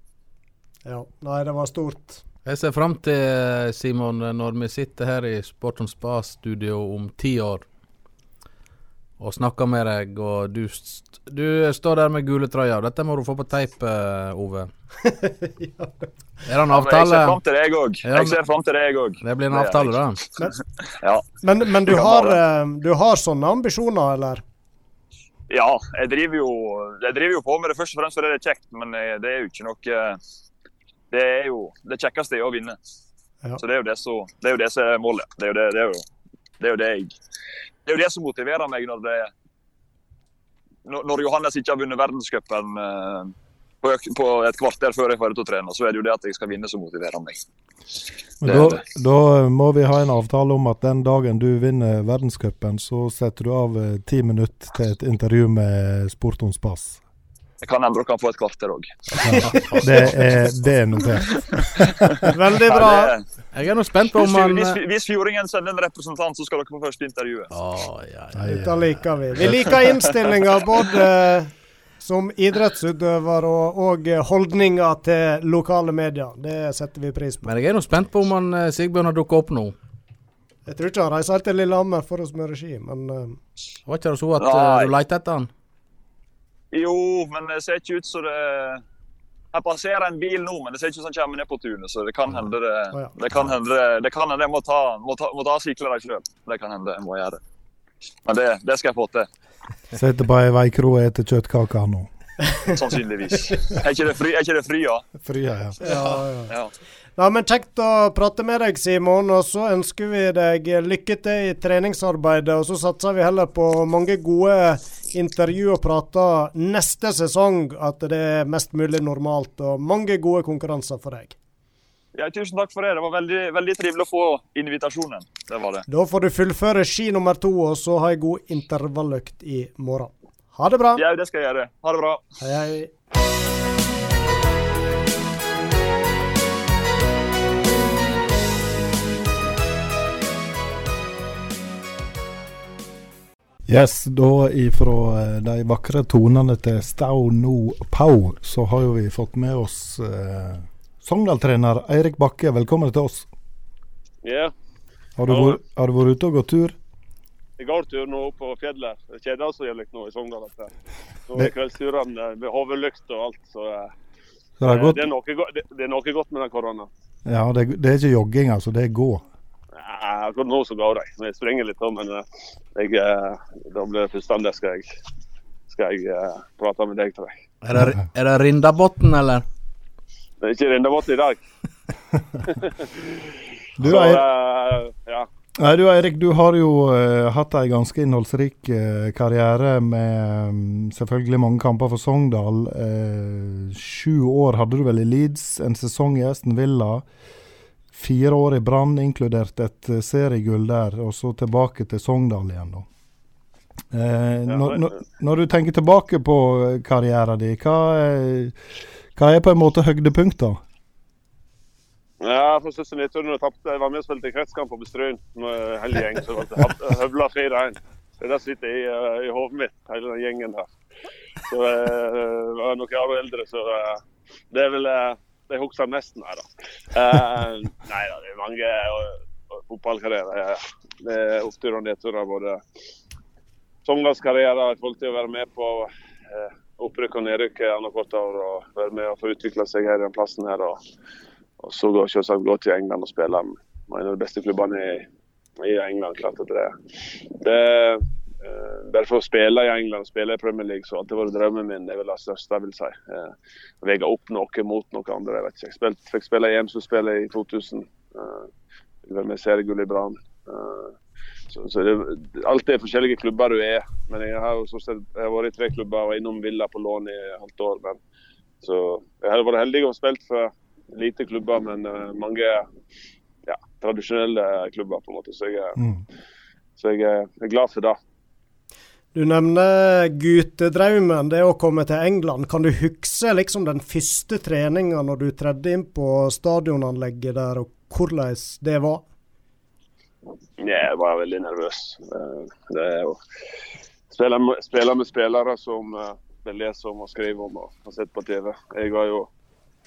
Ja. Nei, det var stort. Jeg ser fram til, Simon, når vi sitter her i Sport on Spa-studio om ti år og snakker med deg, og du, st du står der med gule trøya. Dette må du få på teip, Ove. Ove. Er det en Ja, jeg avtale? ser fram til det, jeg òg. Ja, Jeg ser fram til det, jeg òg. Det blir en avtale, da. Ja. Men, men du, har, eh, du har sånne ambisjoner, eller? Ja, jeg driver, jo, jeg driver jo på med det først og fremst fordi det er kjekt, men eh, det er jo ikke noe Det er jo det kjekkeste er å vinne. Ja. Så det er jo det som er målet. Det er jo det, det, er jo, det, er jo det jeg Det er jo det som motiverer meg når det Når, Johannes ikke har vunnet verdenscupen eh, på, på et kvarter før jeg får ut og trene, så er det jo det at jeg skal vinne som motiverer meg. Men Det da, da må vi ha en avtale om at den dagen du vinner verdenscupen, så setter du av eh, ti minutter til et intervju med Sportons om Spass. Det kan hende dere kan få et kvarter òg. Det er, det er notert. Veldig bra. Jeg er nå spent på om han hvis, eh, hvis Fjordingen sender en representant, så skal dere få første intervjuet. Oh, ja, ja. Dette liker vi. Vi liker innstillinga både som idrettsutøver og, og holdninger til lokale medier. Det setter vi pris på. Men jeg er nå spent på om han eh, Sigbjørn har dukket opp nå. Jeg tror ikke han reiser helt til Lillehammer for å smøre ski, men eh, Var ikke det så at du leter etter han? Jo, men det ser ikke ut som det Her passerer en bil nå, men det ser ikke ut som han kommer ned på tunet. Så det kan hende det, det kan hende det, det kan hende jeg må ta, må ta, må ta sikle dem sjøl. Det kan hende jeg må gjøre. Men det, det skal jeg få til. Sitter på ei veikro og spiser kjøttkaker nå. Sannsynligvis. Er ikke det, fri, er ikke det fria? Fria, ja. ja, ja. Ja. Nei, men Kjekt å prate med deg, Simon. Og så ønsker vi deg lykke til i treningsarbeidet. Og så satser vi heller på mange gode intervju og prater neste sesong, at det er mest mulig normalt og mange gode konkurranser for deg. Ja, tusen takk for det. Det var veldig, veldig trivelig å få invitasjonen. Det var det. Da får du fullføre ski nummer to, og så ha ei god intervalløkt i morgen. Ha det bra. Ja, det skal jeg gjøre. Ha det bra. Hei, hei. Yes, da ifra eh, de vakre tonene til Stau No Pau, så har jo vi fått med oss eh, Sogndal-trener Eirik Bakke. Velkommen til oss. Ja, Har du, Ja. har du vært ute og gått tur? jeg går tur nå på fjellet. Det kjeder så jævlig nå i Sogndal. det- Nå er kveldsturene med hovedlykt og alt, så eh, Så det, er det, er noe, det, det er noe godt med den korona. ja, det, det er ikke jogging, altså. Det er gå. Ja, Akkurat nå så går det. Jeg springer litt, men eh, jeg, eh, da blir det fullstendig skal jeg, skal jeg eh, prate med deg, tror jeg. Er det, er det Rindabotn, eller? Det er ikke Rindabotn i dag. Du, så, er... eh, ja. nei, du, Eirik, du har jo uh, hatt en ganske innholdsrik uh, karriere med um, selvfølgelig mange kamper for Sogndal. Uh, sju år hadde du vel i Leeds, en sesong i Aston Villa. Fire år i Brann, inkludert et eh, seriegull der, og så tilbake til Sogndal igjen, da. Eh, når, når, når du tenker tilbake på eh, karrieren din, hva, er- hva er på en måte høydepunkter? Ja, for søsteren min turnen tapte. Jeg var med og spilte kretskamp på Bestrøyen med hele gjengen. gjeng. Så ble høvla 4-1. Det der sitter i, eh, i hodet mitt, hele den gjengen der. Så eh, jeg var noen år eldre, så eh, det er vel eh, det husker mest med. da. Uh, nei da, det er mange uh, fotballkarrierer. Det er oppturer og nedturer. Både Sogndals karriere i forhold til å være med på uh, opprykk og nedrykk annethvert år. Og være med og få utvikle seg her i den plassen her. og og så går selvsagt gå til England og spille med en av de beste klubbene i, i England. klart at det, det eh, Bare for å spille i England spille i Premier League, så har alltid vært drømmen min. Det er vel det største, jeg vil si. Eh, Veie opp noe mot noe andre. jeg vet ikke. Jeg spilt, fikk spille i EM-spillet i 2000. Eh, fikk være med seriegull i Brann. Eh, så, så det, alt er forskjellige klubber du er. Men jeg har jo stort sett jeg har vært i tre klubber og var innom Villa på lån i halvt år. Men, så jeg har vært heldig og spilt for lite klubber, men uh, mange ja, tradisjonelle klubber. på en måte. Så jeg, Mm. så jeg jeg er glad for det. Du nevner guttedrømmen, det å komme til England. Kan du huske liksom den første treninga når du tredde inn på stadionanlegget der, og hvordan det var? Jeg var veldig nervøs. Eh, Det er jo spille med, spille med spillere som eh, jeg leser om og skriver om og har sett på TV. Jeg var jo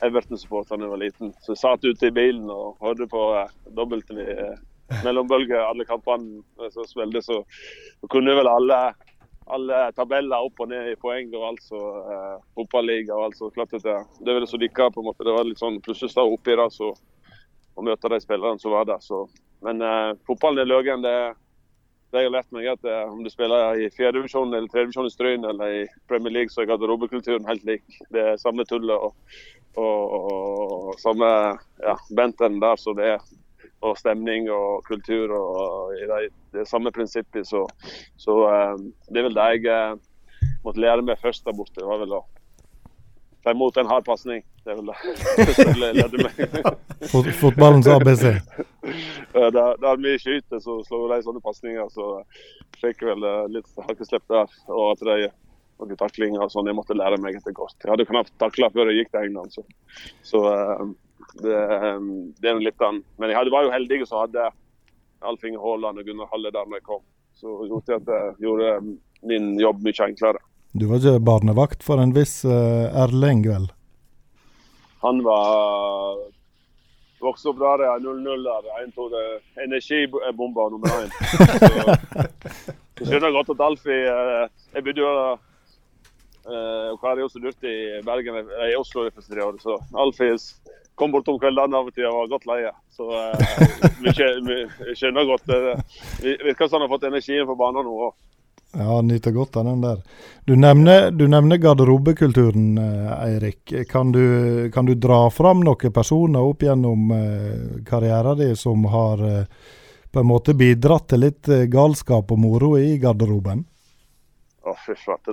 Everton-supporter da jeg var liten, så jeg satt ute i bilen og hørte på dobbelt dobbelten i eh, alle kampene eh, som spilte. Så kunne vel alle, alle tabeller opp og ned i poeng og alt som eh, fotballiga og alt så klart det, det ville så dykka på en måte. Det var litt sånn plutselig stå oppi det så, og møte de spillerne som var der. Så. Men eh, fotballen i løgen. Det, det jeg har lært meg at det, om du spiller i fjerdedivisjon eller tredjedivisjon i Stryn eller i Premier League, så er garderobekulturen helt lik. Det er samme tullet og, og, og samme ja, benten der som det er. Og stemning og kultur og i det, det samme prinsippet. Så, så eh, det er vel det jeg eh, måtte lære meg først der borte. Var vel å ta imot en hard pasning. Det er vel det jeg lærte meg. Fotballens ABC. Da vi skyter, så slår de sånne pasninger. Så fikk vel eh, litt hakkeslepp der. Og at de noen taklinger og sånn. Jeg måtte lære meg etter hvert. Jeg hadde knapt takla før jeg gikk til England. Så, så det, eh, det er litt an. Men jeg hadde, var jo heldig som hadde Alf Inge Haaland og Gunnar Halle der når jeg kom. Så gjorde at jeg gjorde min jobb mye enklere. Du var ikke barnevakt for en viss eh, Erling, vel? Han var vokste opp der, 0-0 der. En tok energibomba nummer én. Så, skjønner jeg godt at Alfie eh, Jeg bodde jo eh, og Kari også dyrt i Bergen, i Oslo for tre år, Så Alfie kom bort om kveldene av og til og var godt leie. Så eh, vi, skjønner godt det. Det virker som han har fått energien på banen nå òg. Ja, nyter godt av den der. Du nevner, du nevner garderobekulturen, eh, Eirik. Kan du, kan du dra fram noen personer opp gjennom eh, karrieren din som har eh, på en måte bidratt til litt eh, galskap og moro i garderoben? Å, fy flate.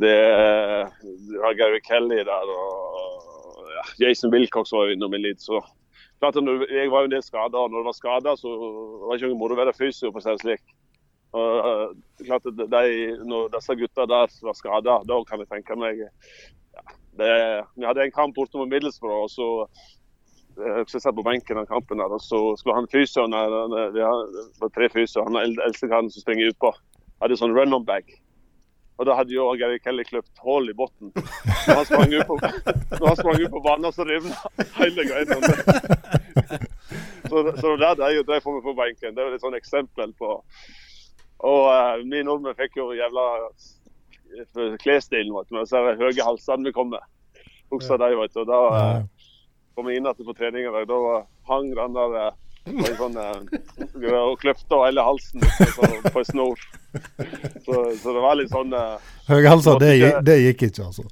Det er det er Gary Kelly der og Jason Wilcox var jo innom en litt, Så klart når, jeg var jo en del skada, og når det var skada, så var det ikke noe moro å være fysio, for å si det slik. Og, uh, klart at de, Når disse gutta der var skada, da kan jeg tenke meg ja, det, Vi hadde en kamp borte mot Middlesbrough, og så jeg satt på benken den kampen der, og så skulle han fysioen det var tre fysioer. Han eldste karen som springer utpå, hadde sånn run-on-bag. Og da hadde jo Gary Kelly kløpt hull i bunnen. Når han sprang ut på, ut på banen, så rivna hele greia. Så, så det der jeg får meg på benken. Det er et sånn eksempel på Og uh, vi nordmenn fikk jo jævla klesstilen, vet du. Med disse høye halsene vi kom med. Husker de, vet du. Og da uh, kom vi inn igjen på treninga. Da hang den der uh, sånn, uh, og kløfta hele halsen på, på en snor. Så, så, det var litt sånn uh, Høyhalser, det, det, gikk ikke, altså?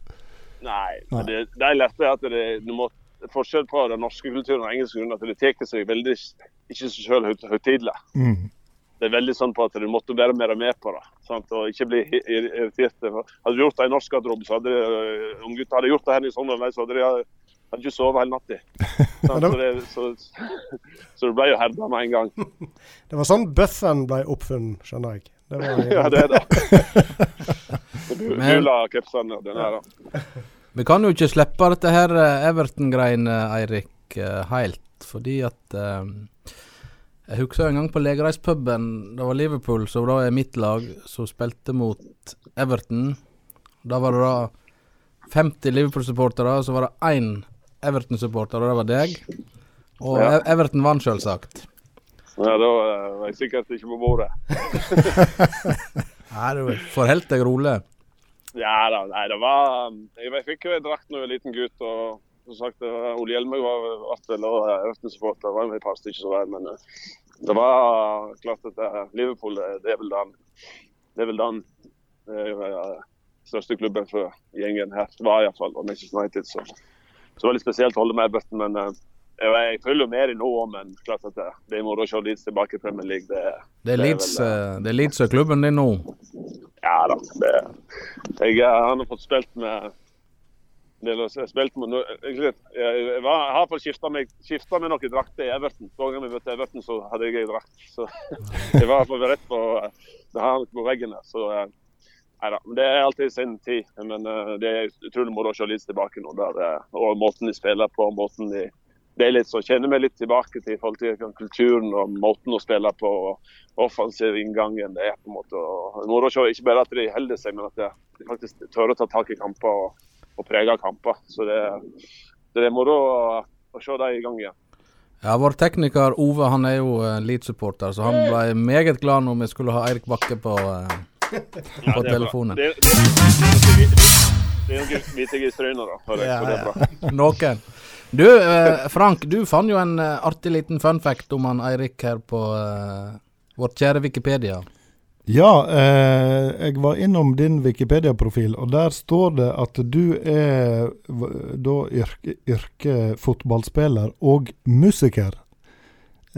Nei. nei. Det, det jeg lærte, at det, du må, forskjell på den norske kulturen og engelsk grunn, at det tar seg veldig ikke seg sjøl høytidelig. Mm. Det er veldig sånn på at du måtte være mer med på det. Sant? Og ikke bli irritert. Hadde du gjort det i norsk garderobe, så hadde unggutta gjort det her i sommer, så hadde de hadde ikke sovet hele natta. Så, så, så, det ble jo herda med en gang. Det var sånn bøffen ble oppfunnet, skjønner jeg. Det var, ja, det er det. Hula capsene og den her, da. Vi kan jo ikke slippe dette her eh, Everton-greiene, Eirik, uh, helt. Fordi at uh, Jeg husker en gang på Legereispuben. Det var Liverpool som da er mitt lag, som spilte mot Everton. Da var det da 50 Liverpool-supportere, så var det én Everton-supporter, og det var deg. Og ja. Everton vant, selvsagt. Ja, da var jeg sikkert ikke på bordet. nei, du forholdt deg rolig? Ja da. Nei, det var Jeg fikk jo en drakt da jeg var liten gutt. og som sagt, Ole Hjelmøy var vel Everton-supporter. var med passet ikke så vel, men uh, det var klart at uh, Liverpool det er vel den, det er vel den største klubben for gjengen her. Var iallfall Manchester United. Så, så det var litt spesielt å holde med Everton, men jeg, jeg følger mer i nå òg, men klart at det, det er moro å se Leeds tilbake i Premier League. Det, det er Leeds vel, eh, det er Leeds og klubben din nå? Ja da. Det, jeg, han har fått spilt med spilt med, jeg, jeg, var, jeg har fått skifta meg, med noen drakter i Everton. Hver gang vi møtte Everton, så hadde jeg ei drakt. Så jeg var rett på det her på veggen. Så eh, nei da. Det er alltid sin tid. Men eh, det er utrolig moro å se Leeds tilbake nå. Der, og måten de spiller på, måten de det er litt så kjenner vi litt tilbake til i forhold til kulturen og måten å spille på. og Offensiv inngangen. det er på en måte, moro å se ikke bare at de holder seg, men at de faktisk tør å ta tak i kamper og, og prege kamper. Så det, det er moro å, å se dem i gang igjen. Ja, Vår tekniker Ove han er jo uh, Leeds-supporter, så han ble meget glad når vi skulle ha Eirik Bakke på, på telefonen. Det, det, det, det, er noen hvite stryner, da. Ja. Noen. Du, eh, Frank, du fant jo en uh, artig liten fun fact om han Eirik her på eh, vårt kjære Wikipedia. Ja, eh, jeg var innom din Wikipedia-profil, og der står det at du er da yrke, Fotballspiller og musiker.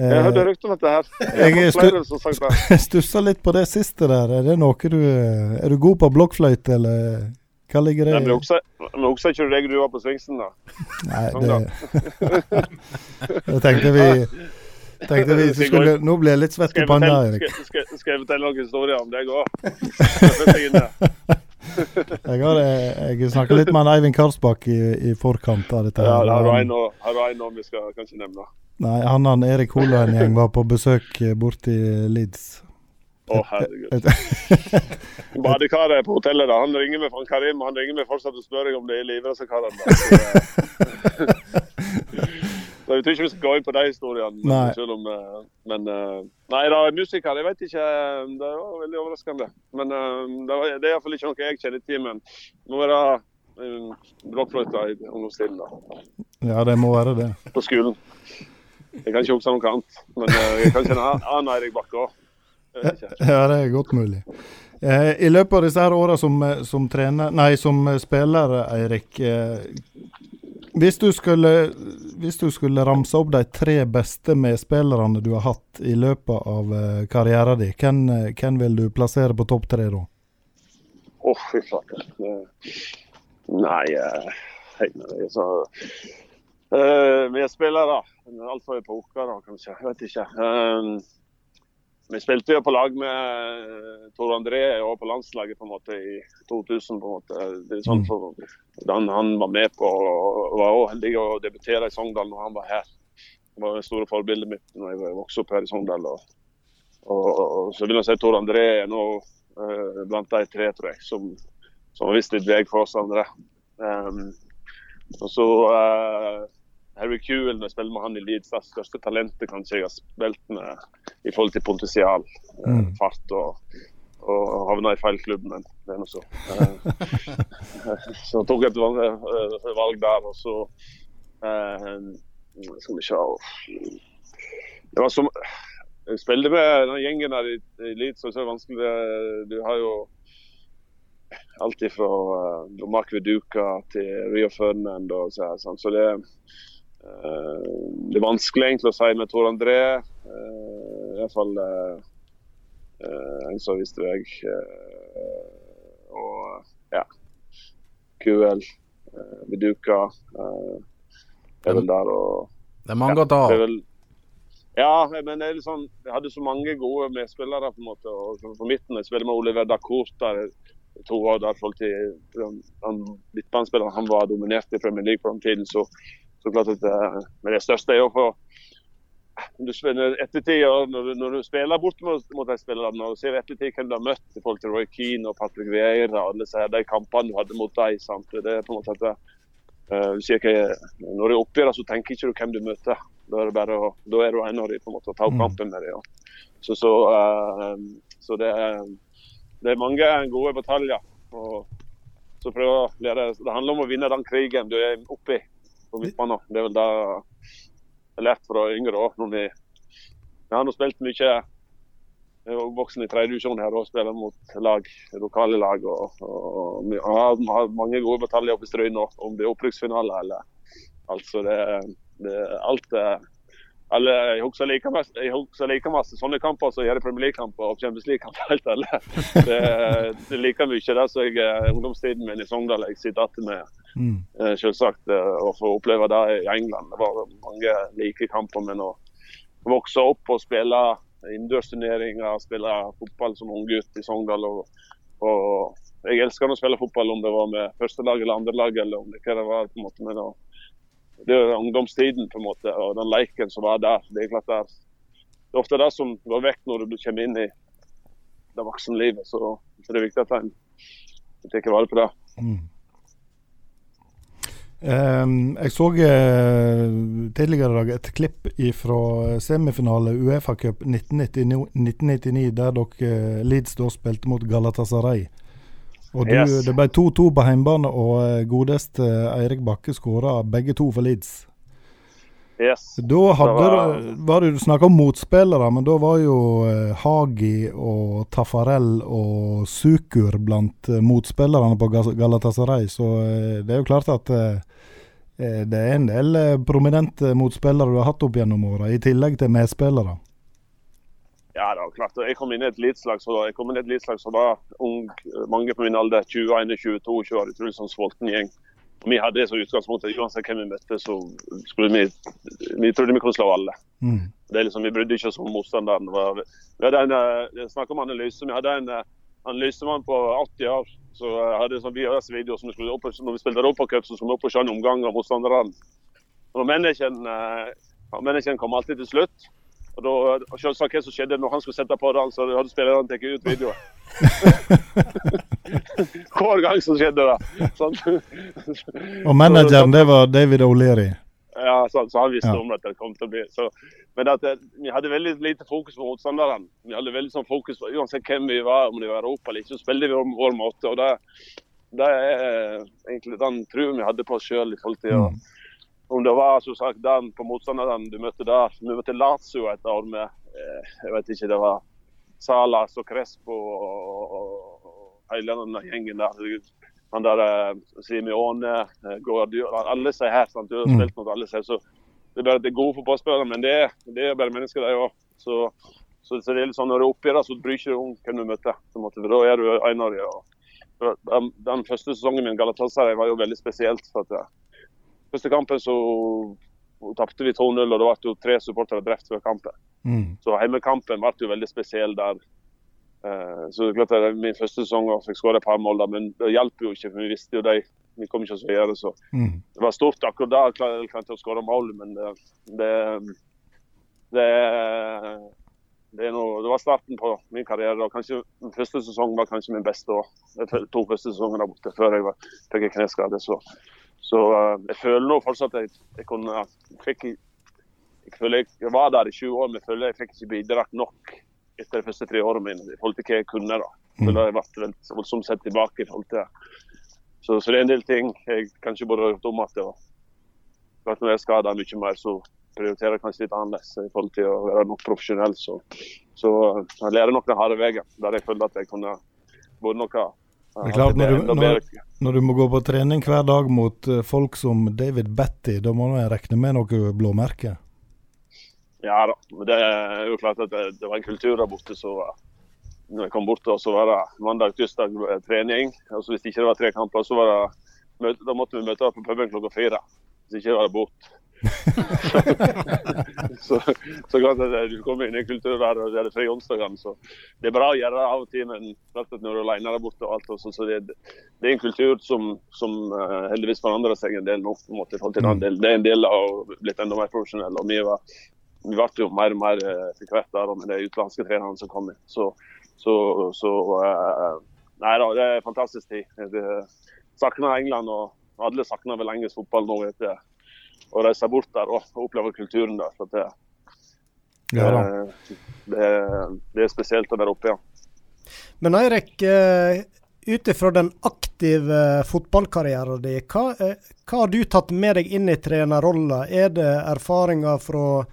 Eh, jeg hørte rykter om dette her. Jeg, stussa litt på det siste der. Er det noe du Er du god på blokkfløyte, eller hva ligger det i? Men også ikke du deg du var på Svingsen, da? Nei, det Jeg tenkte vi tenkte vi skulle Nå blir jeg litt svett i panna, Erik. Skal, jeg fortelle noen historier om deg òg? jeg har jeg snakka litt med Eivind Karlsbakk i, i, forkant av dette. Ja, her har du en om vi skal kanskje nevne. Nei, han, og Erik Holøen-gjeng var på besøk borti Leeds. Å, oh, herregud. Badekaret på hotellet, da. Han ringer meg fra Karim han ringer meg fortsatt og spør om det er live, disse karene. Så jeg tror ikke vi skal gå inn på de historiene. Nei. Selv om, eh, men eh, Nei, da, musiker, jeg vet ikke. Det var veldig overraskende. Men eh, det, var, det er iallfall ikke noe jeg kjenner til. Men nå er det um, blokkfløyte i ungdomstiden, da. Ja, det må være det. På skolen. Jeg kan ikke huske noe annet. Men jeg kan kjenne Anna Eirik Bakke òg. Ja, det er godt mulig. I løpet av disse her åra som, som, trener, nei, som spiller, Eirik. Hvis, du skulle, hvis du skulle ramse opp de tre beste medspillerne du har hatt i løpet av eh, karrieren din, hvem, hvem vil du plassere på topp tre da? Å, fy flate. Nei, jeg, så Uh, medspillere. er spillere. Altfor epoker, da, kanskje. Jeg vet ikke. Eh, vi spilte jo på lag med eh, Tor André og på landslaget på en måte i 2000. på en måte. Det sånn for, han, han var med på og var også heldig å debutere i Sogndal når han var her. Det var det store forbildet mitt når jeg vokste opp her i Sogndal. Og, og, og så vil jeg si Tor André er nå uh, blant de tre, tror jeg, som, som har vist litt vei for oss andre. Um, og så uh, Harry Kuhl, når jeg spiller med han i Leeds, det største talentet kanskje jeg har spilt med i forhold til potensial, eh, Mm. fart og, og havna i feil klubb, men det er nå så. Eh, så tok jeg et valg, eh, der, og så Skal vi se Det var som Jeg spilte med den gjengen der i, i Leeds, så er det vanskelig Du har jo alt fra uh, Mark Veduca til Rio Ferdinand og så, sånn. så det uh, det er vanskelig egentlig å si med Tor André. Uh, I hvert fall uh, en som viste vei. Uh, og ja. QL, Viduka. Er vel der og Det er mange å ta av. ja, men det er litt sånn, jeg hadde så mange gode medspillere. på en måte, og På midten jeg spiller med Oliver Dacourt der i to år. der forhold til han, han var dominert i Premier League på den tiden. så, så klart at det, Men det største er jo for du spiller ettertid, og når, når du spiller bort mot, mot de spillerne og ser ettertid hvem du har møtt i forhold til Roy Keane og Patrick Vieira og alle disse de kampene du hadde mot dem. sant? Det er på en måte at sier ikke, Når du er oppi det, så tenker ikke du hvem du møter. Da er det bare å, da er du en av dem på en måte å ta opp Mm. kampen med dem. Ja. Så, så, uh, så det, er, det er mange gode bataljer. Og så prøve å lære, Det handler om å vinne den krigen du er oppi på midtbanen. Det er vel det lært fra yngre år. Når vi, har nå spilt mye jeg voksen i tredje divisjon her og spiller mot lag, lokale lag. og, og Vi har, mange gode bataljer oppe i Stryn om det er opprykksfinale eller altså det, det alt er alle, jeg husker like like masse sånne kamper som jeg i Premier League-kamper og Champions League-kamper. Det, det er like mye det som jeg eh, ungdomstiden min i Sogndal jeg sitter igjen med. Mm. Eh, selvsagt eh, å få oppleve det i England. Det var mange like kamper. Men å vokse opp og spille innendørsturneringer, spille fotball som unggutt i Sogndal og, og Jeg elsker å spille fotball, om det var med førstelaget eller andrelaget, eller om det hva det var. på en måte, men å, det er ungdomstiden på en måte, og den leken som var der. Det er klart det er, det er ofte det som går vekk når du kommer inn i det voksenlivet. Så, så det er viktig at en tar vare på det. Mm. Um, jeg så uh, tidligere i dag et klipp fra semifinale Uefa Cup 1999, 1999 der dere uh, Leeds da spilte mot Galatasaray. Og du, Yes. Det ble 2-2 på hjemmebane, og eh, godeste Eirik Bakke skåra begge to for Leeds. Yes. Da hadde Det var, du, var det, du snakka om motspillere, men da var jo eh, Hagi og Tafarel og Sukur blant eh, motspillerne på Galatasaray. Så eh, det er jo klart at eh, eh, det er en del eh, prominente motspillere du har hatt opp gjennom åra, i tillegg til medspillere. Ja, det var klart. Jeg kom inn i et eliteslag så som var ung. Mange på min alder, 21, 22, 20 år. Utrolig sånn sulten gjeng. Og Vi hadde som utgangspunkt at uansett hvem vi møtte, så skulle vi Vi trodde vi kunne slå alle. Mm. Det er liksom, Vi brydde ikke oss om motstanderen. Var- Vi hadde en, eh, jeg snakker om analyse. Vi hadde en eh, analysemann på 80 år så hadde sånn VHS-video som vi skulle opp, når vi spilte Europacup, så skulle vi opp og se en omgang av motstanderne. Og Manageren eh, kom alltid til slutt. Og da, selvsagt hva som skjedde når han skulle sette på den, så hadde spillerne tatt ut videoen. Hver gang så skjedde det. Sånn. Og manageren, det var David O'Leary. Ja, så, så han visste Ja. om at det kom til å bli så, Men at det, vi hadde veldig lite fokus på motstanderen. Vi hadde veldig sånn fokus på uansett hvem vi var, om det var Europa eller ikke, så spilte vi om vår måte. og det, det er egentlig den truen vi hadde på oss sjøl. Mm. Om det var som sagt den på motstanderen du møtte der. Vi møtte Lazio et år med eh, jeg vet ikke, det var Salas og Crespo og, og, og hele den gjengen der. Han der Simione, eh, Guardiola, alle sier her. sant? Du har Mm. spilt mot alle sier, så det er bare at det er gode fotballspillere, men det, er- det er bare mennesker, de òg. Så, så, så det er litt sånn, når du er oppi det, så bryr du om hvem du møter. på en måte, for Da er du en av dem. Og, den, den første sesongen min Galatasaray var jo veldig spesielt. for at Første kampen så tapte vi 2-0, og det ble jo tre supportere drept før kampen. Mm. Så heimekampen ble jo veldig spesiell der. Eh, så det er klart det Min første sesong fikk skåret et par mål, men det hjelper jo ikke, for vi visste jo det. Vi kom ikke oss videre, så Mm. det var stort akkurat da. Jeg klarte å skåre mål, men det, det, det, det, er noe, det var starten på min karriere. og kanskje Første sesong var kanskje min beste. Også. De to første sesongene der borte før jeg fikk kneskade. Så, så eh, jeg føler nå fortsatt at jeg, jeg kunne fikk, jeg, føler jeg var der i 20 år, men jeg føler jeg fikk ikke bidratt nok etter de første tre årene mine i forhold til hva jeg kunne. da. Jeg føler jeg ble voldsomt sett tilbake i forhold til så, så det er en del ting jeg kanskje burde ha gjort om igjen. Når jeg er skada mye mer, så prioriterer jeg kanskje litt annerledes i forhold til å være nok profesjonell. Så, så jeg lærer nok den harde veien, der jeg føler at jeg kunne vært noe Det er klart, når du, når, når du må gå på trening hver dag mot eh, folk som David Betty, da må du regne med noe blåmerke? Ja da, det er jo klart at det, det var en kultur der borte. så uh, når jeg kom bort, da, så var det mandag, tirsdag eh, trening. og så Hvis ikke det var tre kamper, så var det, da måtte vi møte opp på puben klokka fire. Hvis ikke var det bort. så, så klart at du kommer inn i en kultur der og det er fri onsdagene, så det er bra å gjøre det av og til, men når du er alene der borte og alt, og så, så det, det er en kultur som, som uh, heldigvis forandrer seg en del nå. på en måte, i til en del. Det er en del av blitt enda mer profesjonell. og vi var vi ble jo mer og mer eh, etter hvert der, med de utenlandske trenerne som kom inn. Så, så, så uh, Nei da, det er en fantastisk tid. Jeg savner England, og alle savner vel engelsk fotball nå etter å reise bort der og, oppleve kulturen der. Så det, Ja eh, det, det er spesielt å være oppe, ja. Men Eirik, eh, ut ifra den aktive fotballkarrieren din, hva, eh, hva har du tatt med deg inn i trenerrollen? Er det erfaringer fra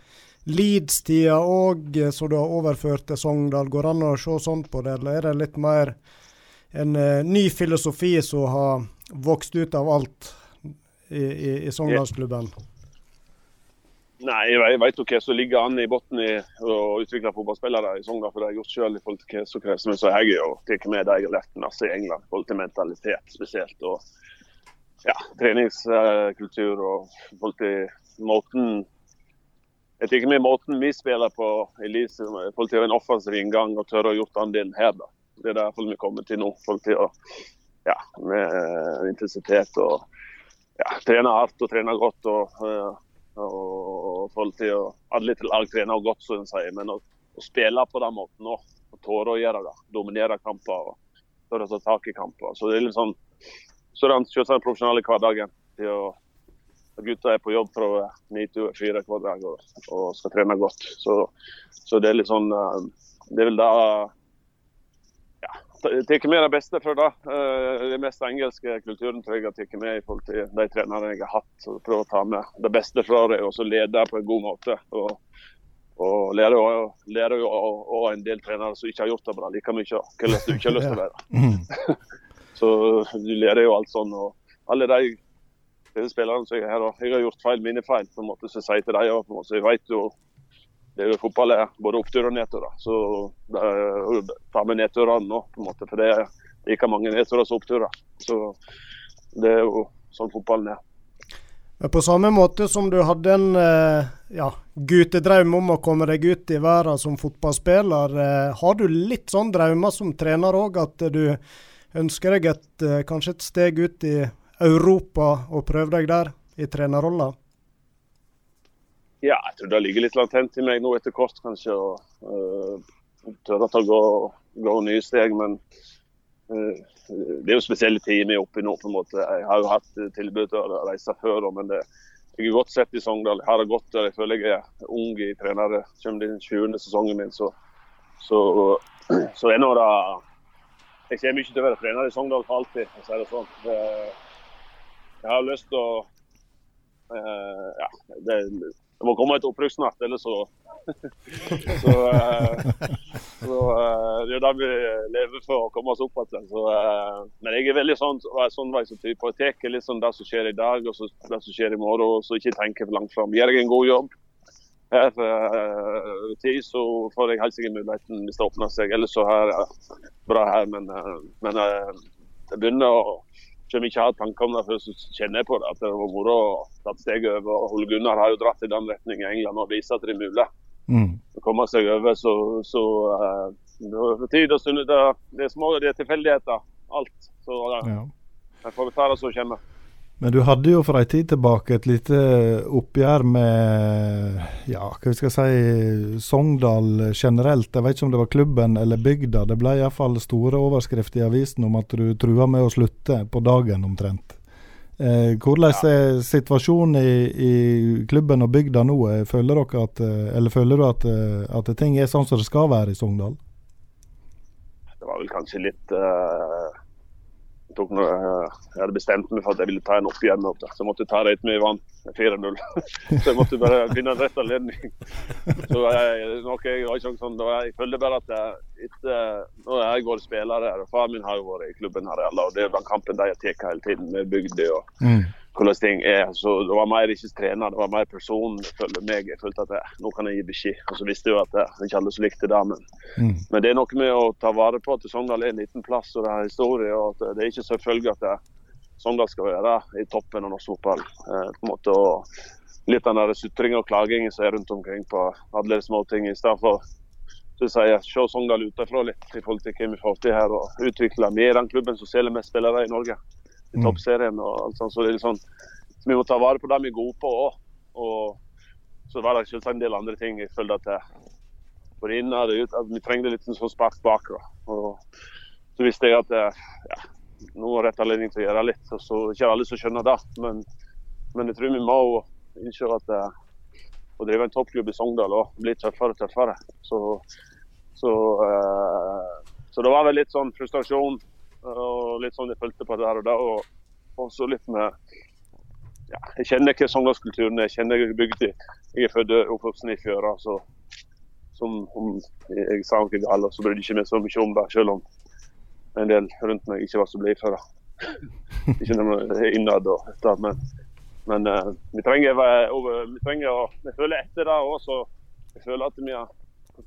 Leeds-tida òg, som du har overført til Sogndal? Går det an å se sånn på det, eller er det litt mer en ny filosofi som har vokst ut av alt i, i, i Sogndalsklubben? Nei, jeg, vet jo hva som ligger an i bunnen i å utvikle fotballspillere i Sogndal. For det har jeg gjort selv i forhold til hva som kreves. Men så jeg jo tatt med det jeg har lært masse i England, i forhold til mentalitet spesielt. Og ja, treningskultur og i forhold til måten Jeg tar med måten vi spiller på i Lise, i forhold til en offensiv inngang og tørre å gjort andelen her. da. Det er derfor vi kommer til nå. i forhold til å ja, med eh, intensitet og ja, trene hardt og trene godt. og og, og og til Alle lag trener godt, som en sier, men å, å spille på den måten òg. Tåre å gjøre det. Dominere kamper og tørre å ta tak i kamper. Så det er litt sånn så er det selvsagt den profesjonelle hverdagen. til å Gutta er på jobb fra ni til fire hver dag og, og skal trene godt. Så, så det er litt sånn eh, Det er vel jeg tar med det beste fra det. Eh, Den mest engelske kulturen tror jeg jeg har tatt med i forhold til de trenerne jeg har hatt. Så prøve å ta med det beste fra det og så lede på en god måte. Og, og lære, jo- lære jo og en del trenere som ikke har gjort det bra like mye. Hvordan du ikke har lyst til å være. Mm. Så du lærer jo alt sånn. Og alle de, spillerne som jeg er her, og jeg har gjort feil, mine feil, på en måte, så sier til dem. Så jeg vet jo det er jo fotball er både opptur og nedturer. Så er, ta med nedturene nå, på en måte, for det er like mange nedturer som oppturer. Så det er jo sånn fotballen er. Men på samme måte som du hadde en eh, ja, guttedrøm om å komme deg ut i verden som fotballspiller, eh, har du litt sånn drømmer som trener òg, at du ønsker deg et, kanskje et steg ut i Europa og prøve deg der, i trenerrolla? Ja, jeg tror det ligger litt latent i meg nå etter kort, kanskje. og tør tørre å gå, gå nye steg. Men uh, det er jo spesielle tider vi er oppe i nå. på en måte. Jeg har jo hatt øh, tilbud til å reise før, men det, jeg er godt sett i Sogndal. Jeg har det godt der. Jeg føler jeg er ung i trenere. Kommer den 20. sesongen min, så, så, så er nå det Jeg kommer ikke til å være trener i Sogndal for alltid, for å si det sånn. Jeg har lyst til å uh, ja, det, det må komme et opprykk snart, ellers så Så, eh, så eh, det er det vi lever for, å komme oss opp igjen. Så, eh, men jeg er veldig sånn, sånn som type. Jeg tar litt sånn det som skjer i dag og så, det som skjer i morgen, og så ikke tenker for langt fram. Gjør jeg en god jobb her over tid, så får jeg helt sikkert muligheten hvis det åpner seg. Ellers så er det bra her, men, men jeg begynner å Selv om jeg ikke har tanker om det før, så kjenner jeg på det. At det var moro å ta steg over. og Ole Gunnar har jo dratt i den retning i England og vist at det er mulig Mm. å komme seg over. Så, så uh, det tid og stund, det, det er små det er tilfeldigheter. Alt. Så uh, Ja. jeg får ta det som kommer. Men du hadde jo for en tid tilbake et lite oppgjør med ja, hva vi skal si, Sogndal generelt. Jeg vet ikke om det var klubben eller bygda. Det ble iallfall store overskrifter i avisen om at du trua med å slutte på dagen omtrent. Eh, hvordan er situasjonen i, i klubben og bygda nå? Eh, Føler at, eh, eller føler du at, eh, at ting er sånn som det skal være i Sogndal? Det var vel kanskje litt jeg, tok eh, jeg hadde bestemt meg for at jeg ville ta en oppgjør med så jeg måtte ta det etter vi vant 4-0. så jeg måtte bare finne en rett anledning. Så jeg, jeg, sånn, jeg følte bare at jeg, etter, nå har jeg vært spiller her, og far min har jo vært i klubben her, og det er den kampen de har tatt hele tiden med bygde og hvordan ting er. Så det var mer ikke trener, det var mer personen følger meg. Jeg følte at jeg, nå kan jeg gi beskjed. Og så visste jeg jo at det er ikke alle som likte det, men, Mm. men det er noe med å ta vare på at Sogndal er en liten plass og det er historie. og at Det er ikke selvfølgelig at det, Sogndal skal være i toppen av norsk fotball. Eh, på en måte, og litt av den sutringa og klagingen som er rundt omkring på alle de små ting. I stedet for så se Sogndal utenfra litt i forhold til hva vi får til her. og Utvikle. Vi er den klubben som selger mest spillere i Norge i Mm. toppserien. og alt sånt, så det er sånn, så Vi må ta vare på det vi er gode på òg. Og så var det selvsagt en del andre ting jeg følte at jeg, både innad og ut, at vi trengte litt sånn spark bak. Og så visste jeg at ja, nå var rett anledning til å gjøre litt. og så Ikke alle som skjønner det, men, men jeg tror vi må innse at eh, å drive en toppklubb i Sogndal òg blir tøffere og tøffere. Så, så, eh, så det var vel litt sånn frustrasjon og litt sånn jeg følte på det her og da. Og også litt med ja, Jeg kjenner ikke Sogndalskulturen. Jeg kjenner bygda. Jeg er født og oppvokst i Fjøra. så som om jeg sa noe galt, så brydde jeg ikke meg så mye om det, selv om en del rundt meg ikke var så blide for det. ikke innad og etter, men, men uh, vi trenger, uh, vi trenger å Jeg føler etter det også, jeg føler at vi har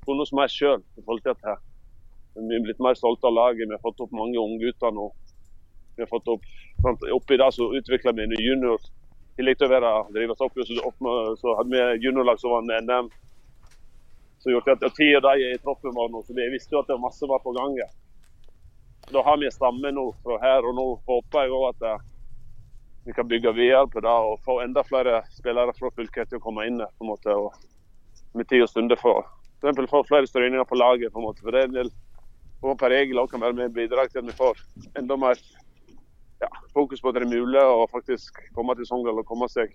funnet oss mer sjøl i forhold til dette. Vi er blitt mer stolte av laget. Vi har fått opp mange unggutter nå. Vi har fått opp, sant? Oppi det så utvikla vi en junior. I til å være drive opp, så, opp med, så hadde vi juniorlag som vant NM. Så gjorde at ti av de er i troppen vår nå, så vi visste jo at det var masse var på gang. Da har vi en stamme nå fra her, og nå håper jeg òg at det, vi kan bygge videre på det og få enda flere spillere fra fylket til å komme inn på en måte, og Med tid og stunder få for flere strøyninger på laget. på en måte, for det er en del og per regel også kan være med og bidra til at vi får enda mer ja, fokus på at det er mulig å faktisk komme til Sogndal og komme seg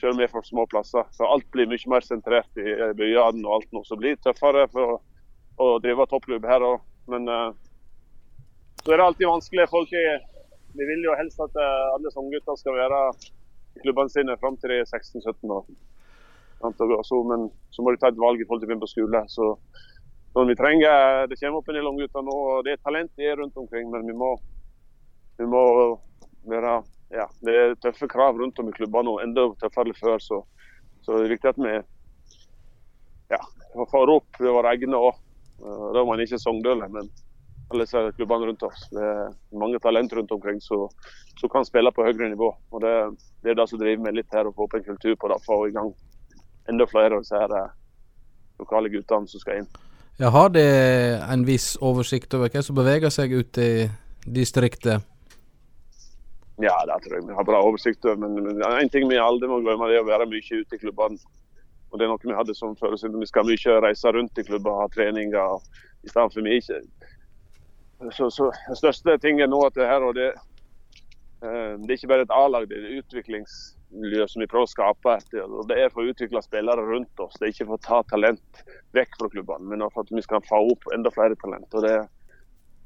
selv om vi er for små plasser. Så alt blir mye mer sentrert i byene og alt nå. Så blir tøffere for å, å drive toppklubb her òg. Men uh, så er det alltid vanskelig. Folk er, vi vil jo helst at eh, alle Sogn-gutter skal være i klubbene sine fram til de er 16-17 år. Men så må de ta et valg i forhold til begynne på skole. Så, så vi trenger, Det kommer opp en del unggutter nå. og Det er talent det er rundt omkring, men vi må, vi må være ja, Det er tøffe krav rundt om i klubbene nå, enda tøffere enn før. Så, så det er viktig at vi ja, får opp våre egne òg. Da er man ikke Sogndølen, men alle disse klubbene rundt oss. Det er mange talent rundt omkring som kan spille på høyere nivå. og Det, det er det som driver meg litt her, å få opp en kultur på det. Få i gang enda flere av disse eh, lokale guttene som skal inn. Ja, har det en viss oversikt over hva som beveger seg ute i distriktet? Ja, det tror jeg vi har bra oversikt over. Men, men en ting vi aldri må glemme, det er å være mye ute i klubbene. Og Det er noe vi hadde som så Vi skal mye reise rundt i klubber ha treninger. i stedet for vi. Så, så Den største tingen nå at det her, og det, eh, det er ikke bare et A-lag, det er et utviklingsmiljø som vi prøver å skape. og Det er for å utvikle spillere rundt oss. Det er ikke for å ta talent vekk fra klubbene, men for at vi skal få opp enda flere talent. og Det er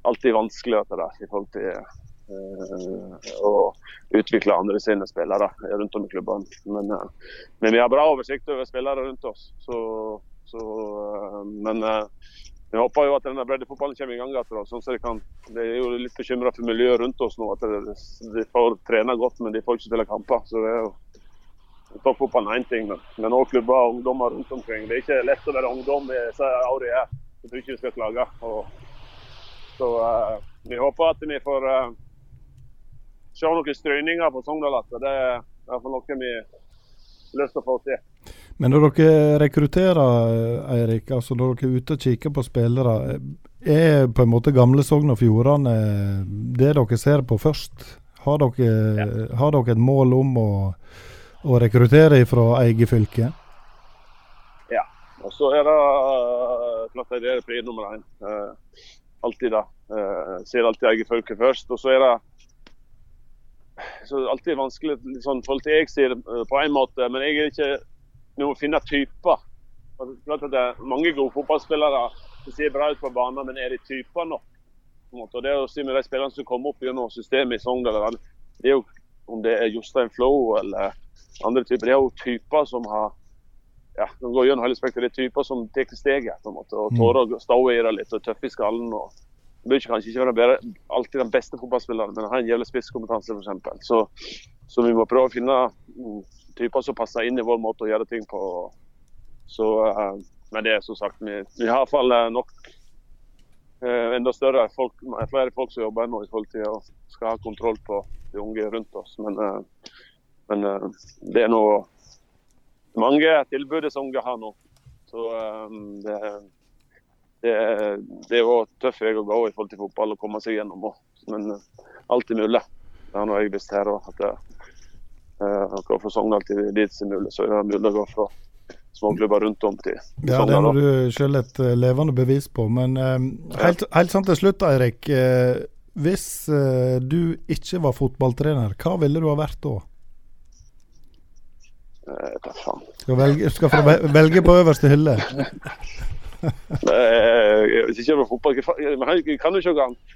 alltid vanskelig det i forhold til eh, å utvikle andre sine spillere rundt om i klubbene. Men, eh, men vi har bra oversikt over spillere rundt oss. Så, så, eh, men eh, vi håper jo at denne breddefotballen kommer i gang igjen. Sånn så de kan, er jo litt bekymra for miljøet rundt oss nå. At de, får trene godt, men de får ikke spille kamper. så det er jo Toppfotballen er én ting, men, også klubber og ungdommer rundt omkring. Det er ikke lett å være ungdom i disse årene her. Jeg tror ikke vi skal klage. Og, så uh, vi håper at vi får uh, se noen strøyninger på Sogndal. Det er i hvert fall noe vi lyst til å få til. Men når dere rekrutterer, Eirik, altså når dere er ute og kikker på spillere, er på en måte gamle Sogn og Fjordane det dere ser på først? Har dere, har dere et mål om å, å rekruttere fra eget fylke? Ja. Og så er det klart det er pri nummer én. Alltid det. Ser alltid eget fylke først. Og så er det så alltid vanskelig sånn, forhold til jeg sier det på en måte, men jeg er ikke noe å finne typer. Klart at det er mange gode fotballspillere som ser bra ut på banen, men er de typer nok? Og det å si med de spillerne som kommer opp gjennom systemet i Sogndal, det er jo om det er Jostein Flo eller andre typer, det er jo typer som har ja, de går gjennom hele spekteret. Det er typer som tar steget på en måte, og tårer å stå i det litt og tøffe i skallen. og bør kanskje ikke være alltid den beste fotballspilleren, men har en jævlig spisskompetanse f.eks. Så, så vi må prøve å finne mm, typer som passer inn i vår måte å gjøre ting på. Så, uh, men det er som sagt, vi, vi har iallfall nok uh, enda større folk, flere folk som jobber nå i forhold til å skal ha kontroll på de unge rundt oss. Men, men det er noe mange tilbud som unge har nå. Så det, det, det jo tøff vei å gå i forhold til fotball og komme seg gjennom. Men alt er mulig. Det har jeg visst her òg. At det, uh, fra Sogndal til dit som mulig, så er det mulig å gå fra småklubber rundt om til Sogndal. Ja, Det har du selv et uh, levende bevis på. Men uh, helt, helt sant til slutt, Eirik. hvis du ikke var fotballtrener, hva ville du ha vært da? Skal, velge, skal velge på øverste hylle. Hvis ikke det var fotball Jeg kan jo ikke noe annet.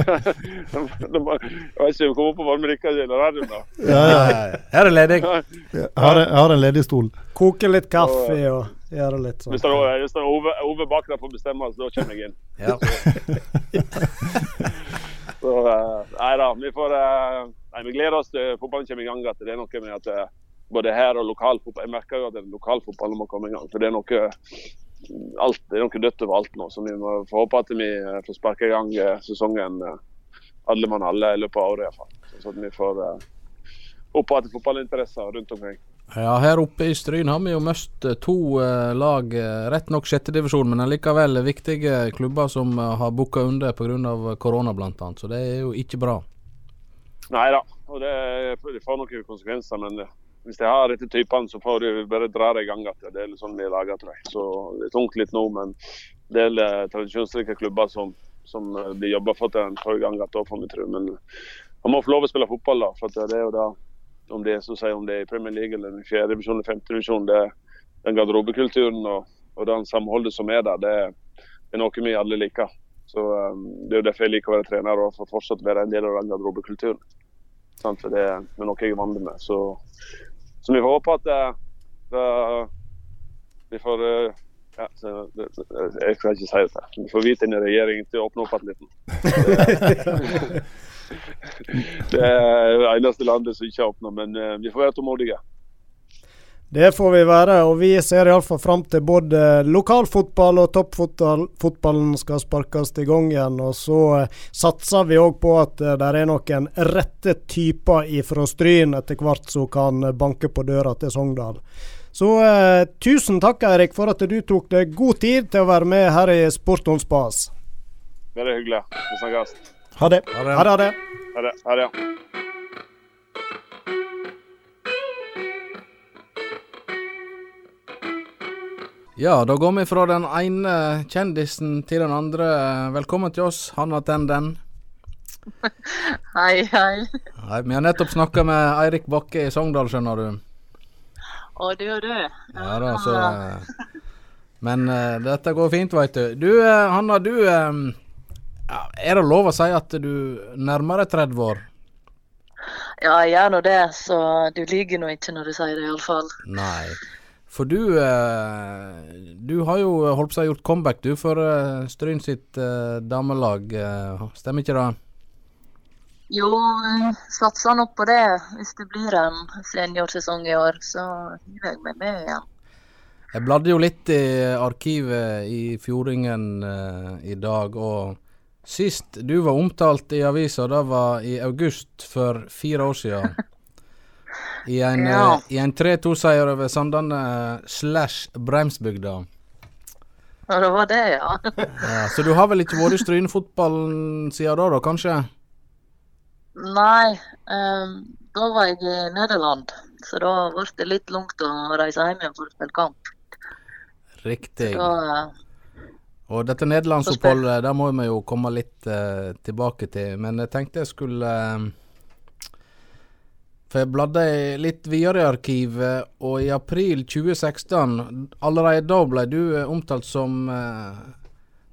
Jeg vet ikke om vi kommer på varmerikka eller radioen, da. Ja, ja. Her er ledig. Jeg har, har en ledig stol. Koke litt kaffe og gjøre litt sånn. Hvis det er, hvis det er Ove, Ove bak der får bestemme, så da kommer jeg inn. Ja. så, nei da, vi får Nei, vi gleder oss til fotballen kommer i gang At Det er noe med at både her og lokalfotball. Jeg merker jo at lokalfotballen må komme i gang. for det er noe alt, det er noe dødt over alt nå. Så vi må få håpe at vi eh, får sparke i gang eh, sesongen eh, alle mann alle i løpet av året. i hvert fall. Så at vi får opp igjen fotballinteresser rundt omkring. Ja, Her oppe i Stryn har vi jo mest to lag, rett nok sjettedivisjon, men likevel viktige klubber som har booka under pga. korona bl.a. Så det er jo ikke bra. Nei da, og det, det får noen konsekvenser. Men hvis de har rette typene, så får du bare dra det i gang igjen. Det er sånn vi lager, tror jeg. Så det er tungt litt nå, men det er eh, tradisjonsrike klubber som, som eh, blir jobba for til en får gang igjen, får vi tro. Men han må få lov å spille fotball, da. For det er jo da, om det så si, om det er i Premier League eller i fjerde divisjon eller femte divisjon, det er den garderobekulturen og, og den samholdet som er der, det det er noe vi alle liker. Så um, Det er jo derfor jeg liker å være trener og for fortsatt være en del av den garderobekulturen. For det er noe jeg er vant med. Så så vi håper at det, vi får uh, ja, så, det, Jeg skal ikke si det. Vi får vite inn i regjeringen til å åpne opp igjen litt. Det er det eneste landet som ikke har åpna, men uh, vi får være tålmodige. Det får vi være, og vi ser iallfall fram til både lokalfotball og toppfotballen skal sparkes i gang igjen. Og så eh, satser vi òg på at eh, det er noen rette typer ifra Stryn etter hvert som kan banke på døra til Sogndal. Så eh, tusen takk Eirik for at du tok deg god tid til å være med her i Sport on spas. Veldig hyggelig. Vi snakkes. Ha det. Ha det. Ha det. Ha det. Ha det. Ja, da går vi fra den ene kjendisen til den andre. Velkommen til oss, Hanna Tenden. hei, hei. Hei, Vi har nettopp snakka med Eirik Bakke i Sogndal, skjønner du. Å, du og du. Ja da, så Men uh, dette går fint, veit du. Du, uh, Hanna, du uh, Er det lov å si at du nærmer deg 30 år? Ja, jeg gjør nå det, så du lyver nå ikke når du sier det, iallfall. Nei. For du Du har jo holdt på å ha gjort comeback du for Stryn sitt damelag, stemmer ikke det? Jo, satser nok på det. Hvis det blir en seniorsesong i år, så hiver jeg meg med igjen. Jeg bladde jo litt i arkivet i Fjordingen i dag, og Sist du var omtalt i avisa, det var i august for fire år siden. I en, Ja. uh, en 3-2-seier over Sandane slash Bremsbygda. Ja, det var det, ja. Ja, så du har vel ikke vært i Strynefotballen siden da, da, kanskje? Nei, um, da var jeg i Nederland. Så da ble det litt langt å reise hjem igjen for å spille kamp. Riktig. Da, eh, Og dette nederlandsoppholdet, der må vi jo komme litt uh, tilbake til. Men jeg tenkte jeg skulle eh, For jeg bladde litt videre i arkivet, og i april 2016, allerede da ble du eh, omtalt som uh,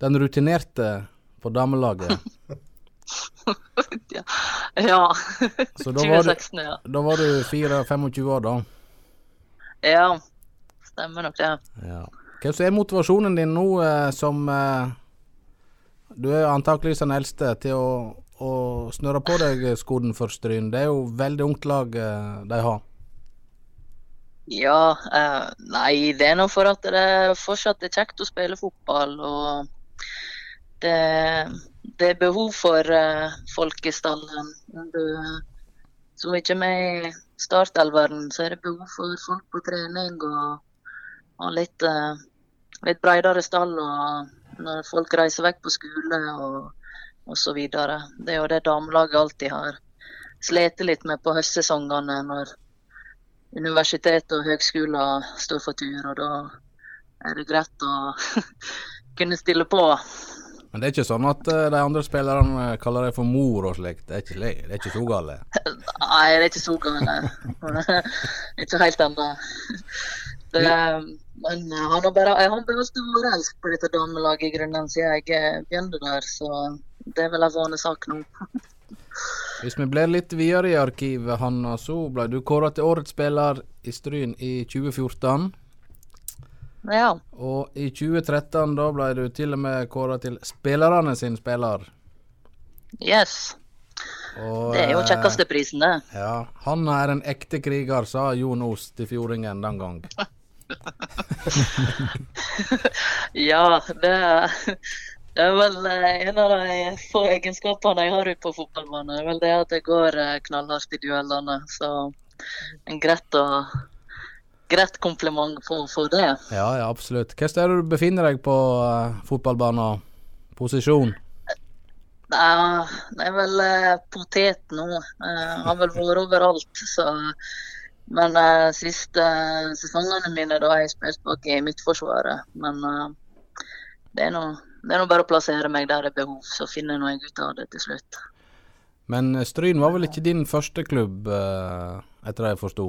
den rutinerte på damelaget. ja. ja. Så da var du, 2016, ja. da var du 4-25 år, da. Ja, stemmer nok det. Ja. Hva er motivasjonen din nå uh, som uh, Du er antakeligvis den eldste til å, å snurre på deg skoene for Stryn. Det er jo veldig ungt lag eh, de har. Ja, eh, nei, det er nå for at det fortsatt er kjekt å spille fotball. Og det, det er behov for eh, folk i stallen. Du, som ikke er med i startelveren, så er det behov for folk på trening og, og litt, eh, litt bredere stall. Og når folk reiser vekk på skole og, videre. Det er jo det damelaget alltid har slitt litt med på høstsesongene. når universitet og høgskoler står for tur, og da er det greit å kunne stille på. Men det er ikke sånn at eh, de andre spillerne eh, kaller deg for mor og slikt. Det er ikke, det er ikke så galt? Nei, det er ikke så galt. ikke helt ennå. Det, men eh, han har bare han bare elsk på dette damelaget i grunnen siden jeg eh, begynte der, så det er vel en vanesak nå. Hvis vi blir litt videre i arkivet, Hanna, så ble du kåret til årets spiller i Stryn i 2014. Ja. Og i 2013 da ble du til og med kåret til spillerne sin spiller. Yes. Og, Det er jo eh, kjekkeste prisen, det. Ja, han er en ekte kriger, sa Jon Os til fjordingen den gang. Ja, det, det er vel eh, en av de få egenskapene jeg har ute på fotballbanen. Det er vel det at jeg går eh, knallhardt i duellene. Så en greit, og, greit kompliment for, for det. Ja, ja, absolutt. Er det du befinner deg på uh, fotballbanen? Posisjon? Ja, Det er vel eh, potet nå. Eh, har vel vært overalt, så Men uh, siste uh, sesongene mine da har jeg spilt bak i Midtforsvaret. Men uh, det er nå bare å plassere meg der det er behov, så finner nå jeg ut av det til slutt. Men eh, Stryn var vel ikke din første klubb, etter det jeg forsto?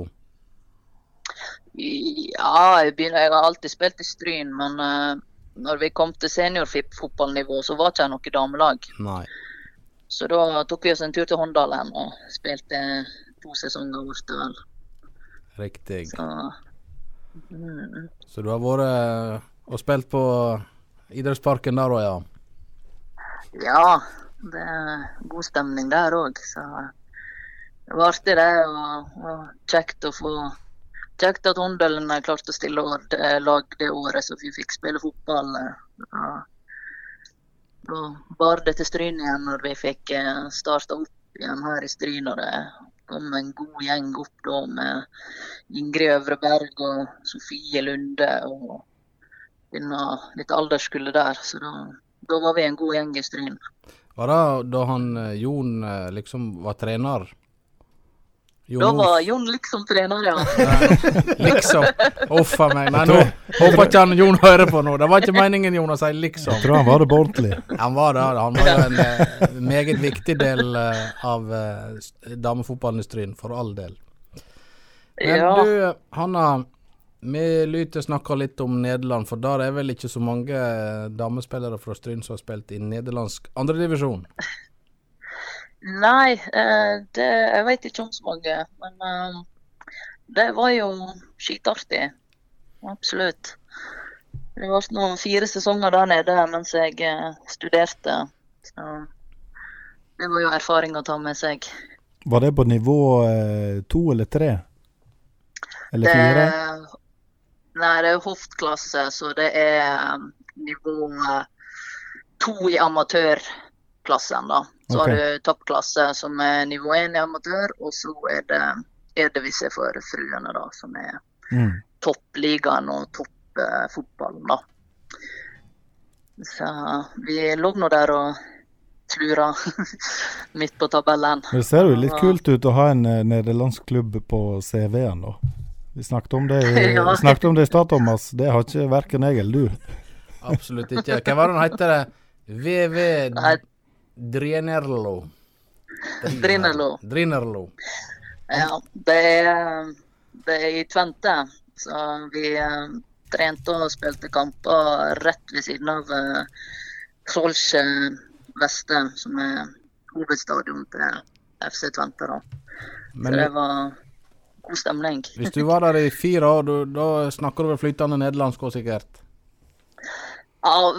Ja, jeg, begynner, jeg har alltid spilt i Stryn, men uh, når vi kom til seniorfotballnivå, så var det ikke noe damelag. Nei. Så da tok vi oss en tur til Håndalen og spilte to sesonger borte, vel. Riktig. Så, mm, Så du har vært eh, og spilt på idrettsparken der òg, ja? ja, det er god stemning der òg, så det var artig det. Og, og kjekt å få Kjekt at Håndalen klarte å stille det, lag det året så vi fikk spille fotball. Ja. Da bar det til Stryn igjen når vi fikk eh, starta opp igjen her i Stryn. Og det kom en god gjeng opp da med Ingrid Øvreberg og Sofie Lunde og denne litt alderskullet der. Så da, da var vi en god gjeng i Stryn. Var det da han eh, Jon eh, liksom var trener? Jon Da var Jon liksom trener, ja. Liksom. Uff a meg. Nei, nå håper ikke han Jon hører på nå. Det var ikke meningen, Jon, å si liksom. Jeg tror han var det på ordentlig. Han var det. Han var jo en eh, meget viktig del eh, av eh, damefotballen i Stryn, for all del. Men Ja. du, Hanna. Vi lytter snakker litt om Nederland, for der er vel ikke så mange damespillere fra Stryn som har spilt i nederlandsk andredivisjon? Nei, eh, det, jeg vet ikke om så mange. Men eh, det var jo skitartig. Absolutt. Det var noen fire sesonger der nede mens jeg eh, studerte. Så det var jo erfaring å ta med seg. Var det på nivå to eller tre? Eller fire? nei, det er hoftklasse, så det er nivå to i amatørklassen, da. Så okay. har du toppklasse som er nivå 1 i amatør, og så er det Eredivisie for fruene, da, som er Mm. toppligaen og toppfotballen, da. Så vi lå nå der og slura midt på tabellen. Det ser jo litt kult ut å ha en eh, nederlandsk klubb på CV-en, da. Vi snakket om det i, Ja. snakket om det i stad, Thomas. Det har ikke verken jeg eller du. Absolutt ikke. Hvem var det han heter? det? VV Nei. Drinerlo. Drinerlo. Ja, det er, det er i Tvente. Så vi eh, trente og spilte kamper rett ved siden av uh, Solskje Veste, som er hovedstadion til FC Tvente. da. Men så det var god stemning. hvis du var der i fire år, du, da snakker du vel flytende nederlandsk òg, sikkert? Ja,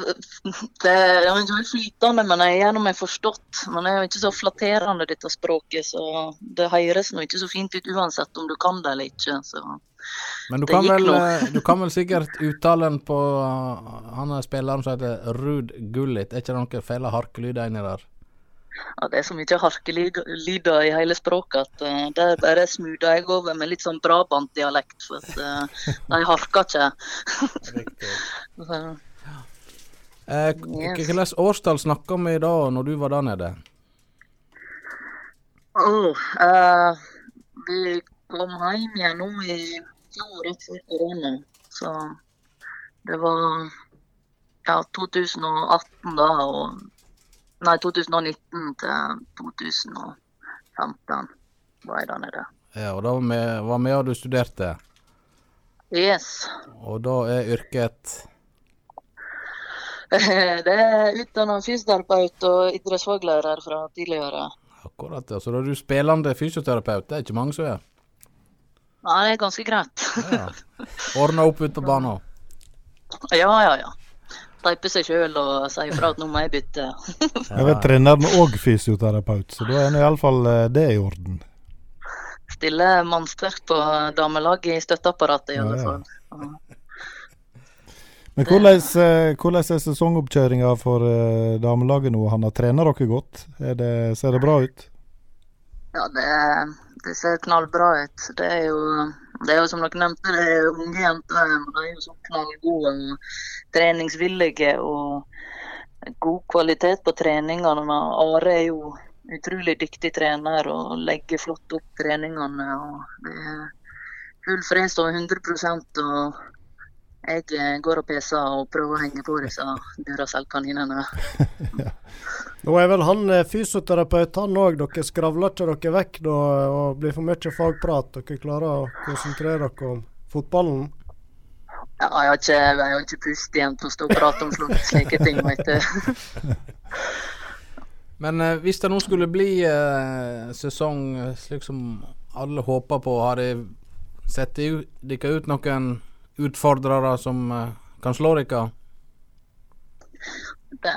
det det har ikke flytende, men jeg har meg forstått. Man er jo ikke så flatterende, dette språket, så det høres nå ikke så fint ut uansett om du kan det eller ikke. Så Men du kan, vel, eh, du kan vel sikkert uttalen på uh, han er spilleren som heter Ruud Gullit. Er ikke det noen fæle harkelyder inni der? ja, det er så mye harkelyder i hele språket at uh, der bare smoother jeg over med litt sånn Brabant-dialekt. For at uh, de harker ikke. Eh. Hvilket årstall snakka vi da, når du var der nede? Oh, uh, vi kom hjem igjen nå i fjor rett før korona. Så det var ja, 2018 da, og Nei, 2019 til 2015 var jeg der nede. Ja, og da var vi, var vi og du studerte. Yes. Og da er yrket Det er utdanna fysioterapeut og idrettsfaglærer fra tidligere. akkurat ja. Så da er du spillende fysioterapeut. Det er ikke mange som er. Nei, det er ganske greit. Ja. Ordna opp ute på banen. Ja, ja, ja. Teipe seg sjøl og si ifra at nå må jeg bytte. Jeg vet treneren og fysioterapeut, så da er iallfall eh, det i orden. Stille mannsterkt på damelaget i støtteapparatet, i alle fall. ja. Ja. Men hvordan, eh, hvordan er sesongoppkjøringa for eh, damelaget nå? Han har trent dere godt? Det, ser det bra ut? Ja, det, det ser knallbra ut. Det er jo, det er jo som dere nevnte, det er unge jenter. men De er jo så knallgode og treningsvillige og god kvalitet på treningene. Are er jo utrolig dyktig trener og legger flott opp treningene. og Det er full fres og 100% og jeg eh, går og peser og prøver å henge på disse Duracell-kaninene. Nå er vel han eh, fysioterapeut, han òg. Dere skravler ikke dere vekk da og blir for mye fagprat. Dere klarer å konsentrere dere om fotballen. Ja, jeg har ikke, jeg har ikke pust igjen til å stå og prate om slike, slike ting, veit du. Men eh, hvis det nå skulle bli eh, sesong eh, slik som alle håper på, har de sett dere ut noen utfordrere som eh, kan slå dere? Det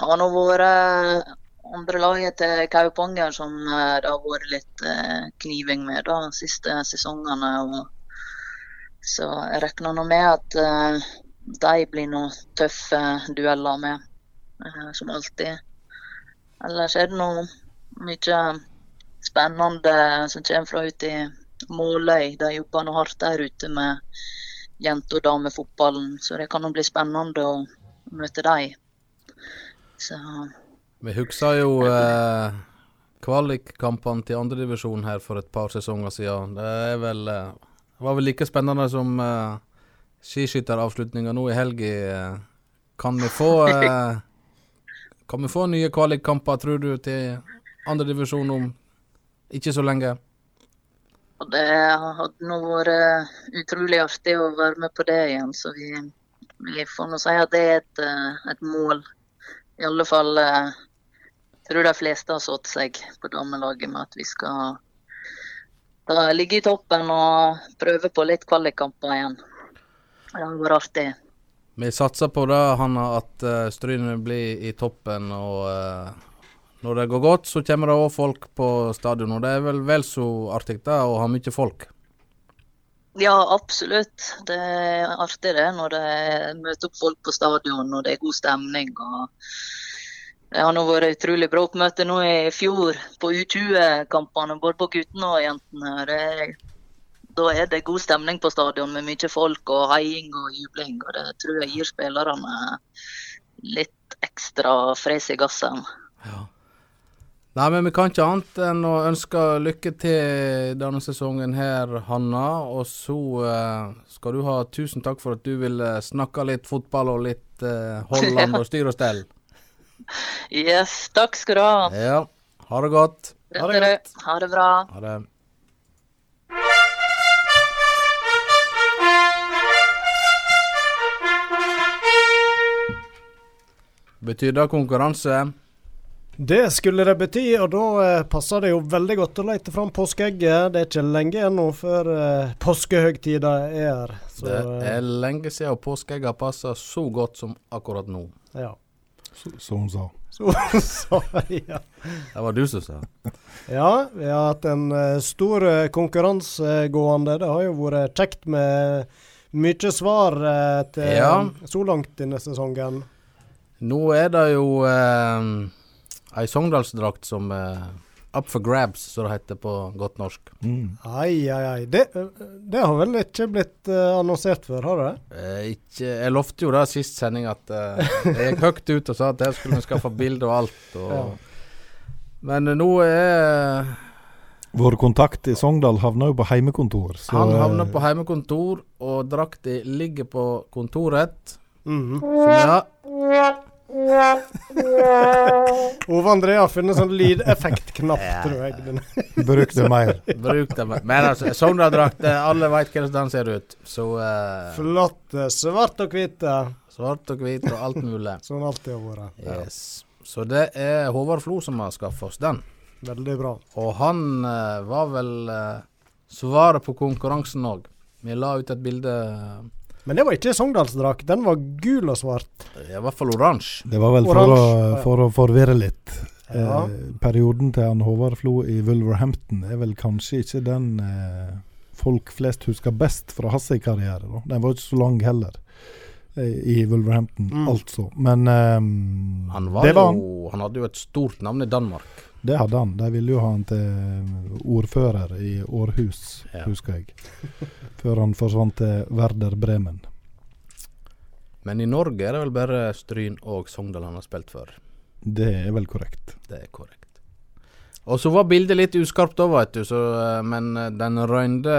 har nå vært andre laget til Kaupanger som eh, det har vært litt eh, kniving med de siste sesongene. Og så jeg regner nå med at eh, de blir nå tøffe dueller med, eh, som alltid. Ellers er det nå mye spennende som kommer fra ute i Måløy. De jobber nå hardt der ute med jente- og damefotballen, så det kan jo bli spennende å møte dem. Så Vi husker jo eh, kvalikkampene til andredivisjon her for et par sesonger siden. Det er vel eh, Det var vel like spennende som eh, skiskytteravslutninga nå i helga. Eh. Kan vi få eh, Kan vi få nye kvalikkamper, tror du, til andredivisjon om ikke så lenge? Og det hadde nå vært utrolig artig å være med på det igjen, så vi, vi får nå si at det er et, eh, et mål. I alle fall eh, tror de fleste har satt seg på damelaget med at vi skal da ligge i toppen og prøve på litt kvalikkamper igjen. Det hadde vært artig. Vi satser på det, Hanna, at uh, blir vil i toppen. og eh, Når det går godt, så kommer det òg folk på stadion. Og det er vel vel så artig da, å ha mye folk. Ja, absolutt. Det er artig det når det møter opp folk på stadion og det er god stemning. og Det har nå vært utrolig bra oppmøte nå i fjor på U20-kampene, både på guttene og jentene. Det, da er det god stemning på stadion med mye folk og heiing og jubling. og Det tror jeg gir spillerne litt ekstra fres i gassen. Nei, men vi kan ikke annet enn å ønske lykke til denne sesongen her, Hanna. Og så eh, skal du ha tusen takk for at du ville snakke litt fotball og litt uh, Holland og styr og stell. Yes, takk skal du ha. Ja, ha det godt. Ha det, ha det bra. Ha det. Betyr det konkurranse? Det skulle det bety, og da eh, passer det jo veldig godt å lete fram påskeegget. Det er ikke lenge igjen nå før eh, påskehøgtida er her. Det eh, er lenge siden påskeegga passer så godt som akkurat nå. ja. Som hun sa. Så, så, ja. Det var du som sa. ja, vi har hatt en stor konkurranse gående. Det har jo vært kjekt med mye svar til Ja. så langt denne sesongen. Nå er det jo eh, ei Sogndalsdrakt som er up for grabs, som det heter på godt norsk. Mm. Ai, ai, ai. Det, eh, det har vel ikke blitt uh, annonsert før, har det? Eh, ikke, jeg lovte jo da sist sending at uh, jeg gikk høyt ut og sa at der skulle vi skaffe bilde og alt. Og, Ja. Men uh, nå er Vår kontakt i Sogndal havna jo på heimekontor. Så, han havna på heimekontor, og drakta ligger på kontoret. Mhm. Så ja, Ove André har funnet sånn lydeffektknapp, tror jeg. Bruk det mer. bruk det. mer. Men altså, Sogndal-drakt, alle veit hvordan den ser ut. Så uh, Flott. eh, Svart og hvit. eh, svart og hvit og alt mulig. Sånn alltid har vært. Yes. Så det er Håvard Flo som har skaffa oss den. veldig bra. Og han uh, var vel uh, svaret på konkurransen òg. Vi la ut et bilde Men det var ikke Sogndalsdrakt. Den var gul og svart. I hvert fall oransje. Det var vel for å, for å forvirre litt. Ja. Eh, perioden til han Håvard Flo i Wolverhampton er vel kanskje ikke den eh, folk flest husker best fra hans karriere. Da. Den var ikke så lang heller, eh, i Wolverhampton, Mm. altså. Men eh, Han, var det var han. han hadde jo et stort navn i Danmark. Det hadde han. De ville jo ha han til ordfører i Århus, Ja. husker jeg. Før han forsvant til Werder Bremen. Men i Norge er det vel bare Stryn og Sogndal han har spilt for. Det er vel korrekt. Det er korrekt. Og så var bildet litt uskarpt da, vet du, så, eh, men eh, den røynde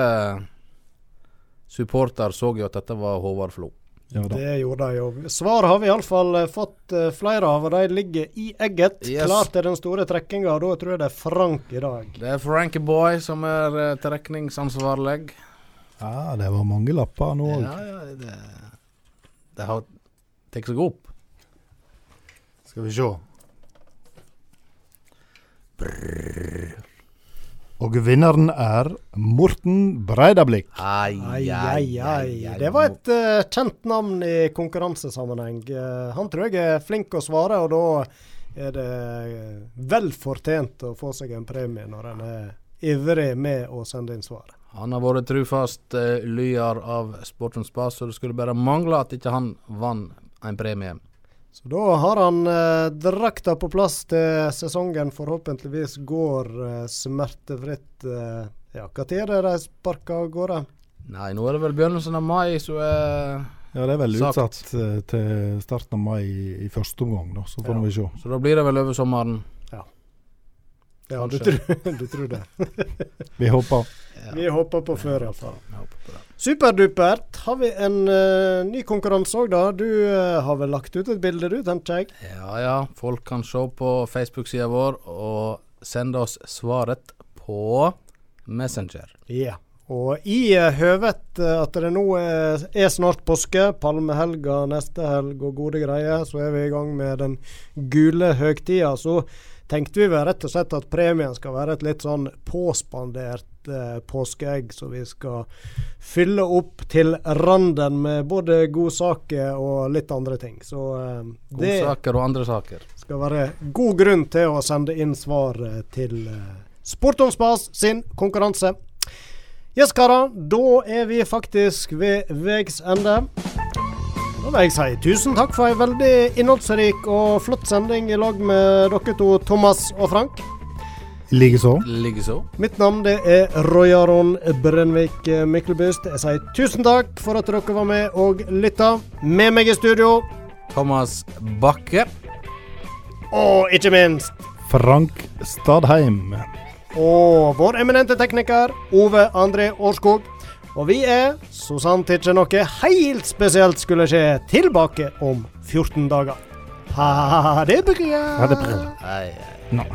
supporter så jo at dette var Håvard Flo. Ja. Det gjorde de òg. Svar har vi iallfall fått eh, flere av, og de ligger i egget. Yes. Klar til den store trekkinga. Da tror jeg det er Frank i dag. Det er Frankie Boy som er uh, trekningsansvarlig. Ja, det var mange lapper nå òg. Ja, ja, det, det har tatt seg opp. Skal vi se. Og vinneren er Morten Breidablikk. Ai, Ai, ai, ai. Det var et uh, kjent navn i konkurransesammenheng. Uh, han tror jeg er flink å svare, og da er det eh, vel fortjent å få seg en premie når en er ivrig med å sende inn svar. Han har vært trufast uh, lyer av Sportens Spas, så det skulle bare mangle at ikke han vant en premie. Så da har han eh, drakta på plass til sesongen forhåpentligvis går eh, smertefritt. Eh, ja, Når er det de sparker av gårde? Nei, nå er det vel begynnelsen av mai, så er Ja, det er vel Sagt. utsatt eh, til starten av mai i, i første omgang, da. Så får Ja. vi se. Så da blir det vel over sommeren. Ja, du tror, du tror det. Vi håper. Vi håper på før, iallfall. Superdupert. Har vi en uh, ny konkurranse òg, da? Du uh, har vel lagt ut et bilde, du, tenker jeg? Ja ja, folk kan se på Facebook-sida vår og sende oss svaret på Messenger. Ja. Og i eh, høvet at det nå er, er snart påske, palmehelga neste helg og gode greier, så er vi i gang med den gule høgtida. Så tenkte vi vel rett og slett at premien skal være et litt sånn påspandert eh, påskeegg, så vi skal fylle opp til randen med både godsaker og litt andre ting. Så eh, det Godsaker og andre saker. skal være god grunn til å sende inn svar eh, til eh, Sport om spas sin konkurranse. Yes, karer. Da er vi faktisk ved veis ende. Da vil jeg si tusen takk for en veldig innholdsrik og flott sending i lag med dere to, Thomas og Frank. Likeså. Likeså. Mitt navn det er Roy Aron Brennvik Myklebust. Jeg sier tusen takk for at dere var med og lytta. Med meg i studio, Thomas Bakke. og ikke minst Frank Stadheim. Og vår eminente tekniker Ove André Årskog. Og vi er, så sant ikke noe helt spesielt skulle skje, tilbake om 14 dager. Ha det bra. Ha det bra. Hei, hei. Nå.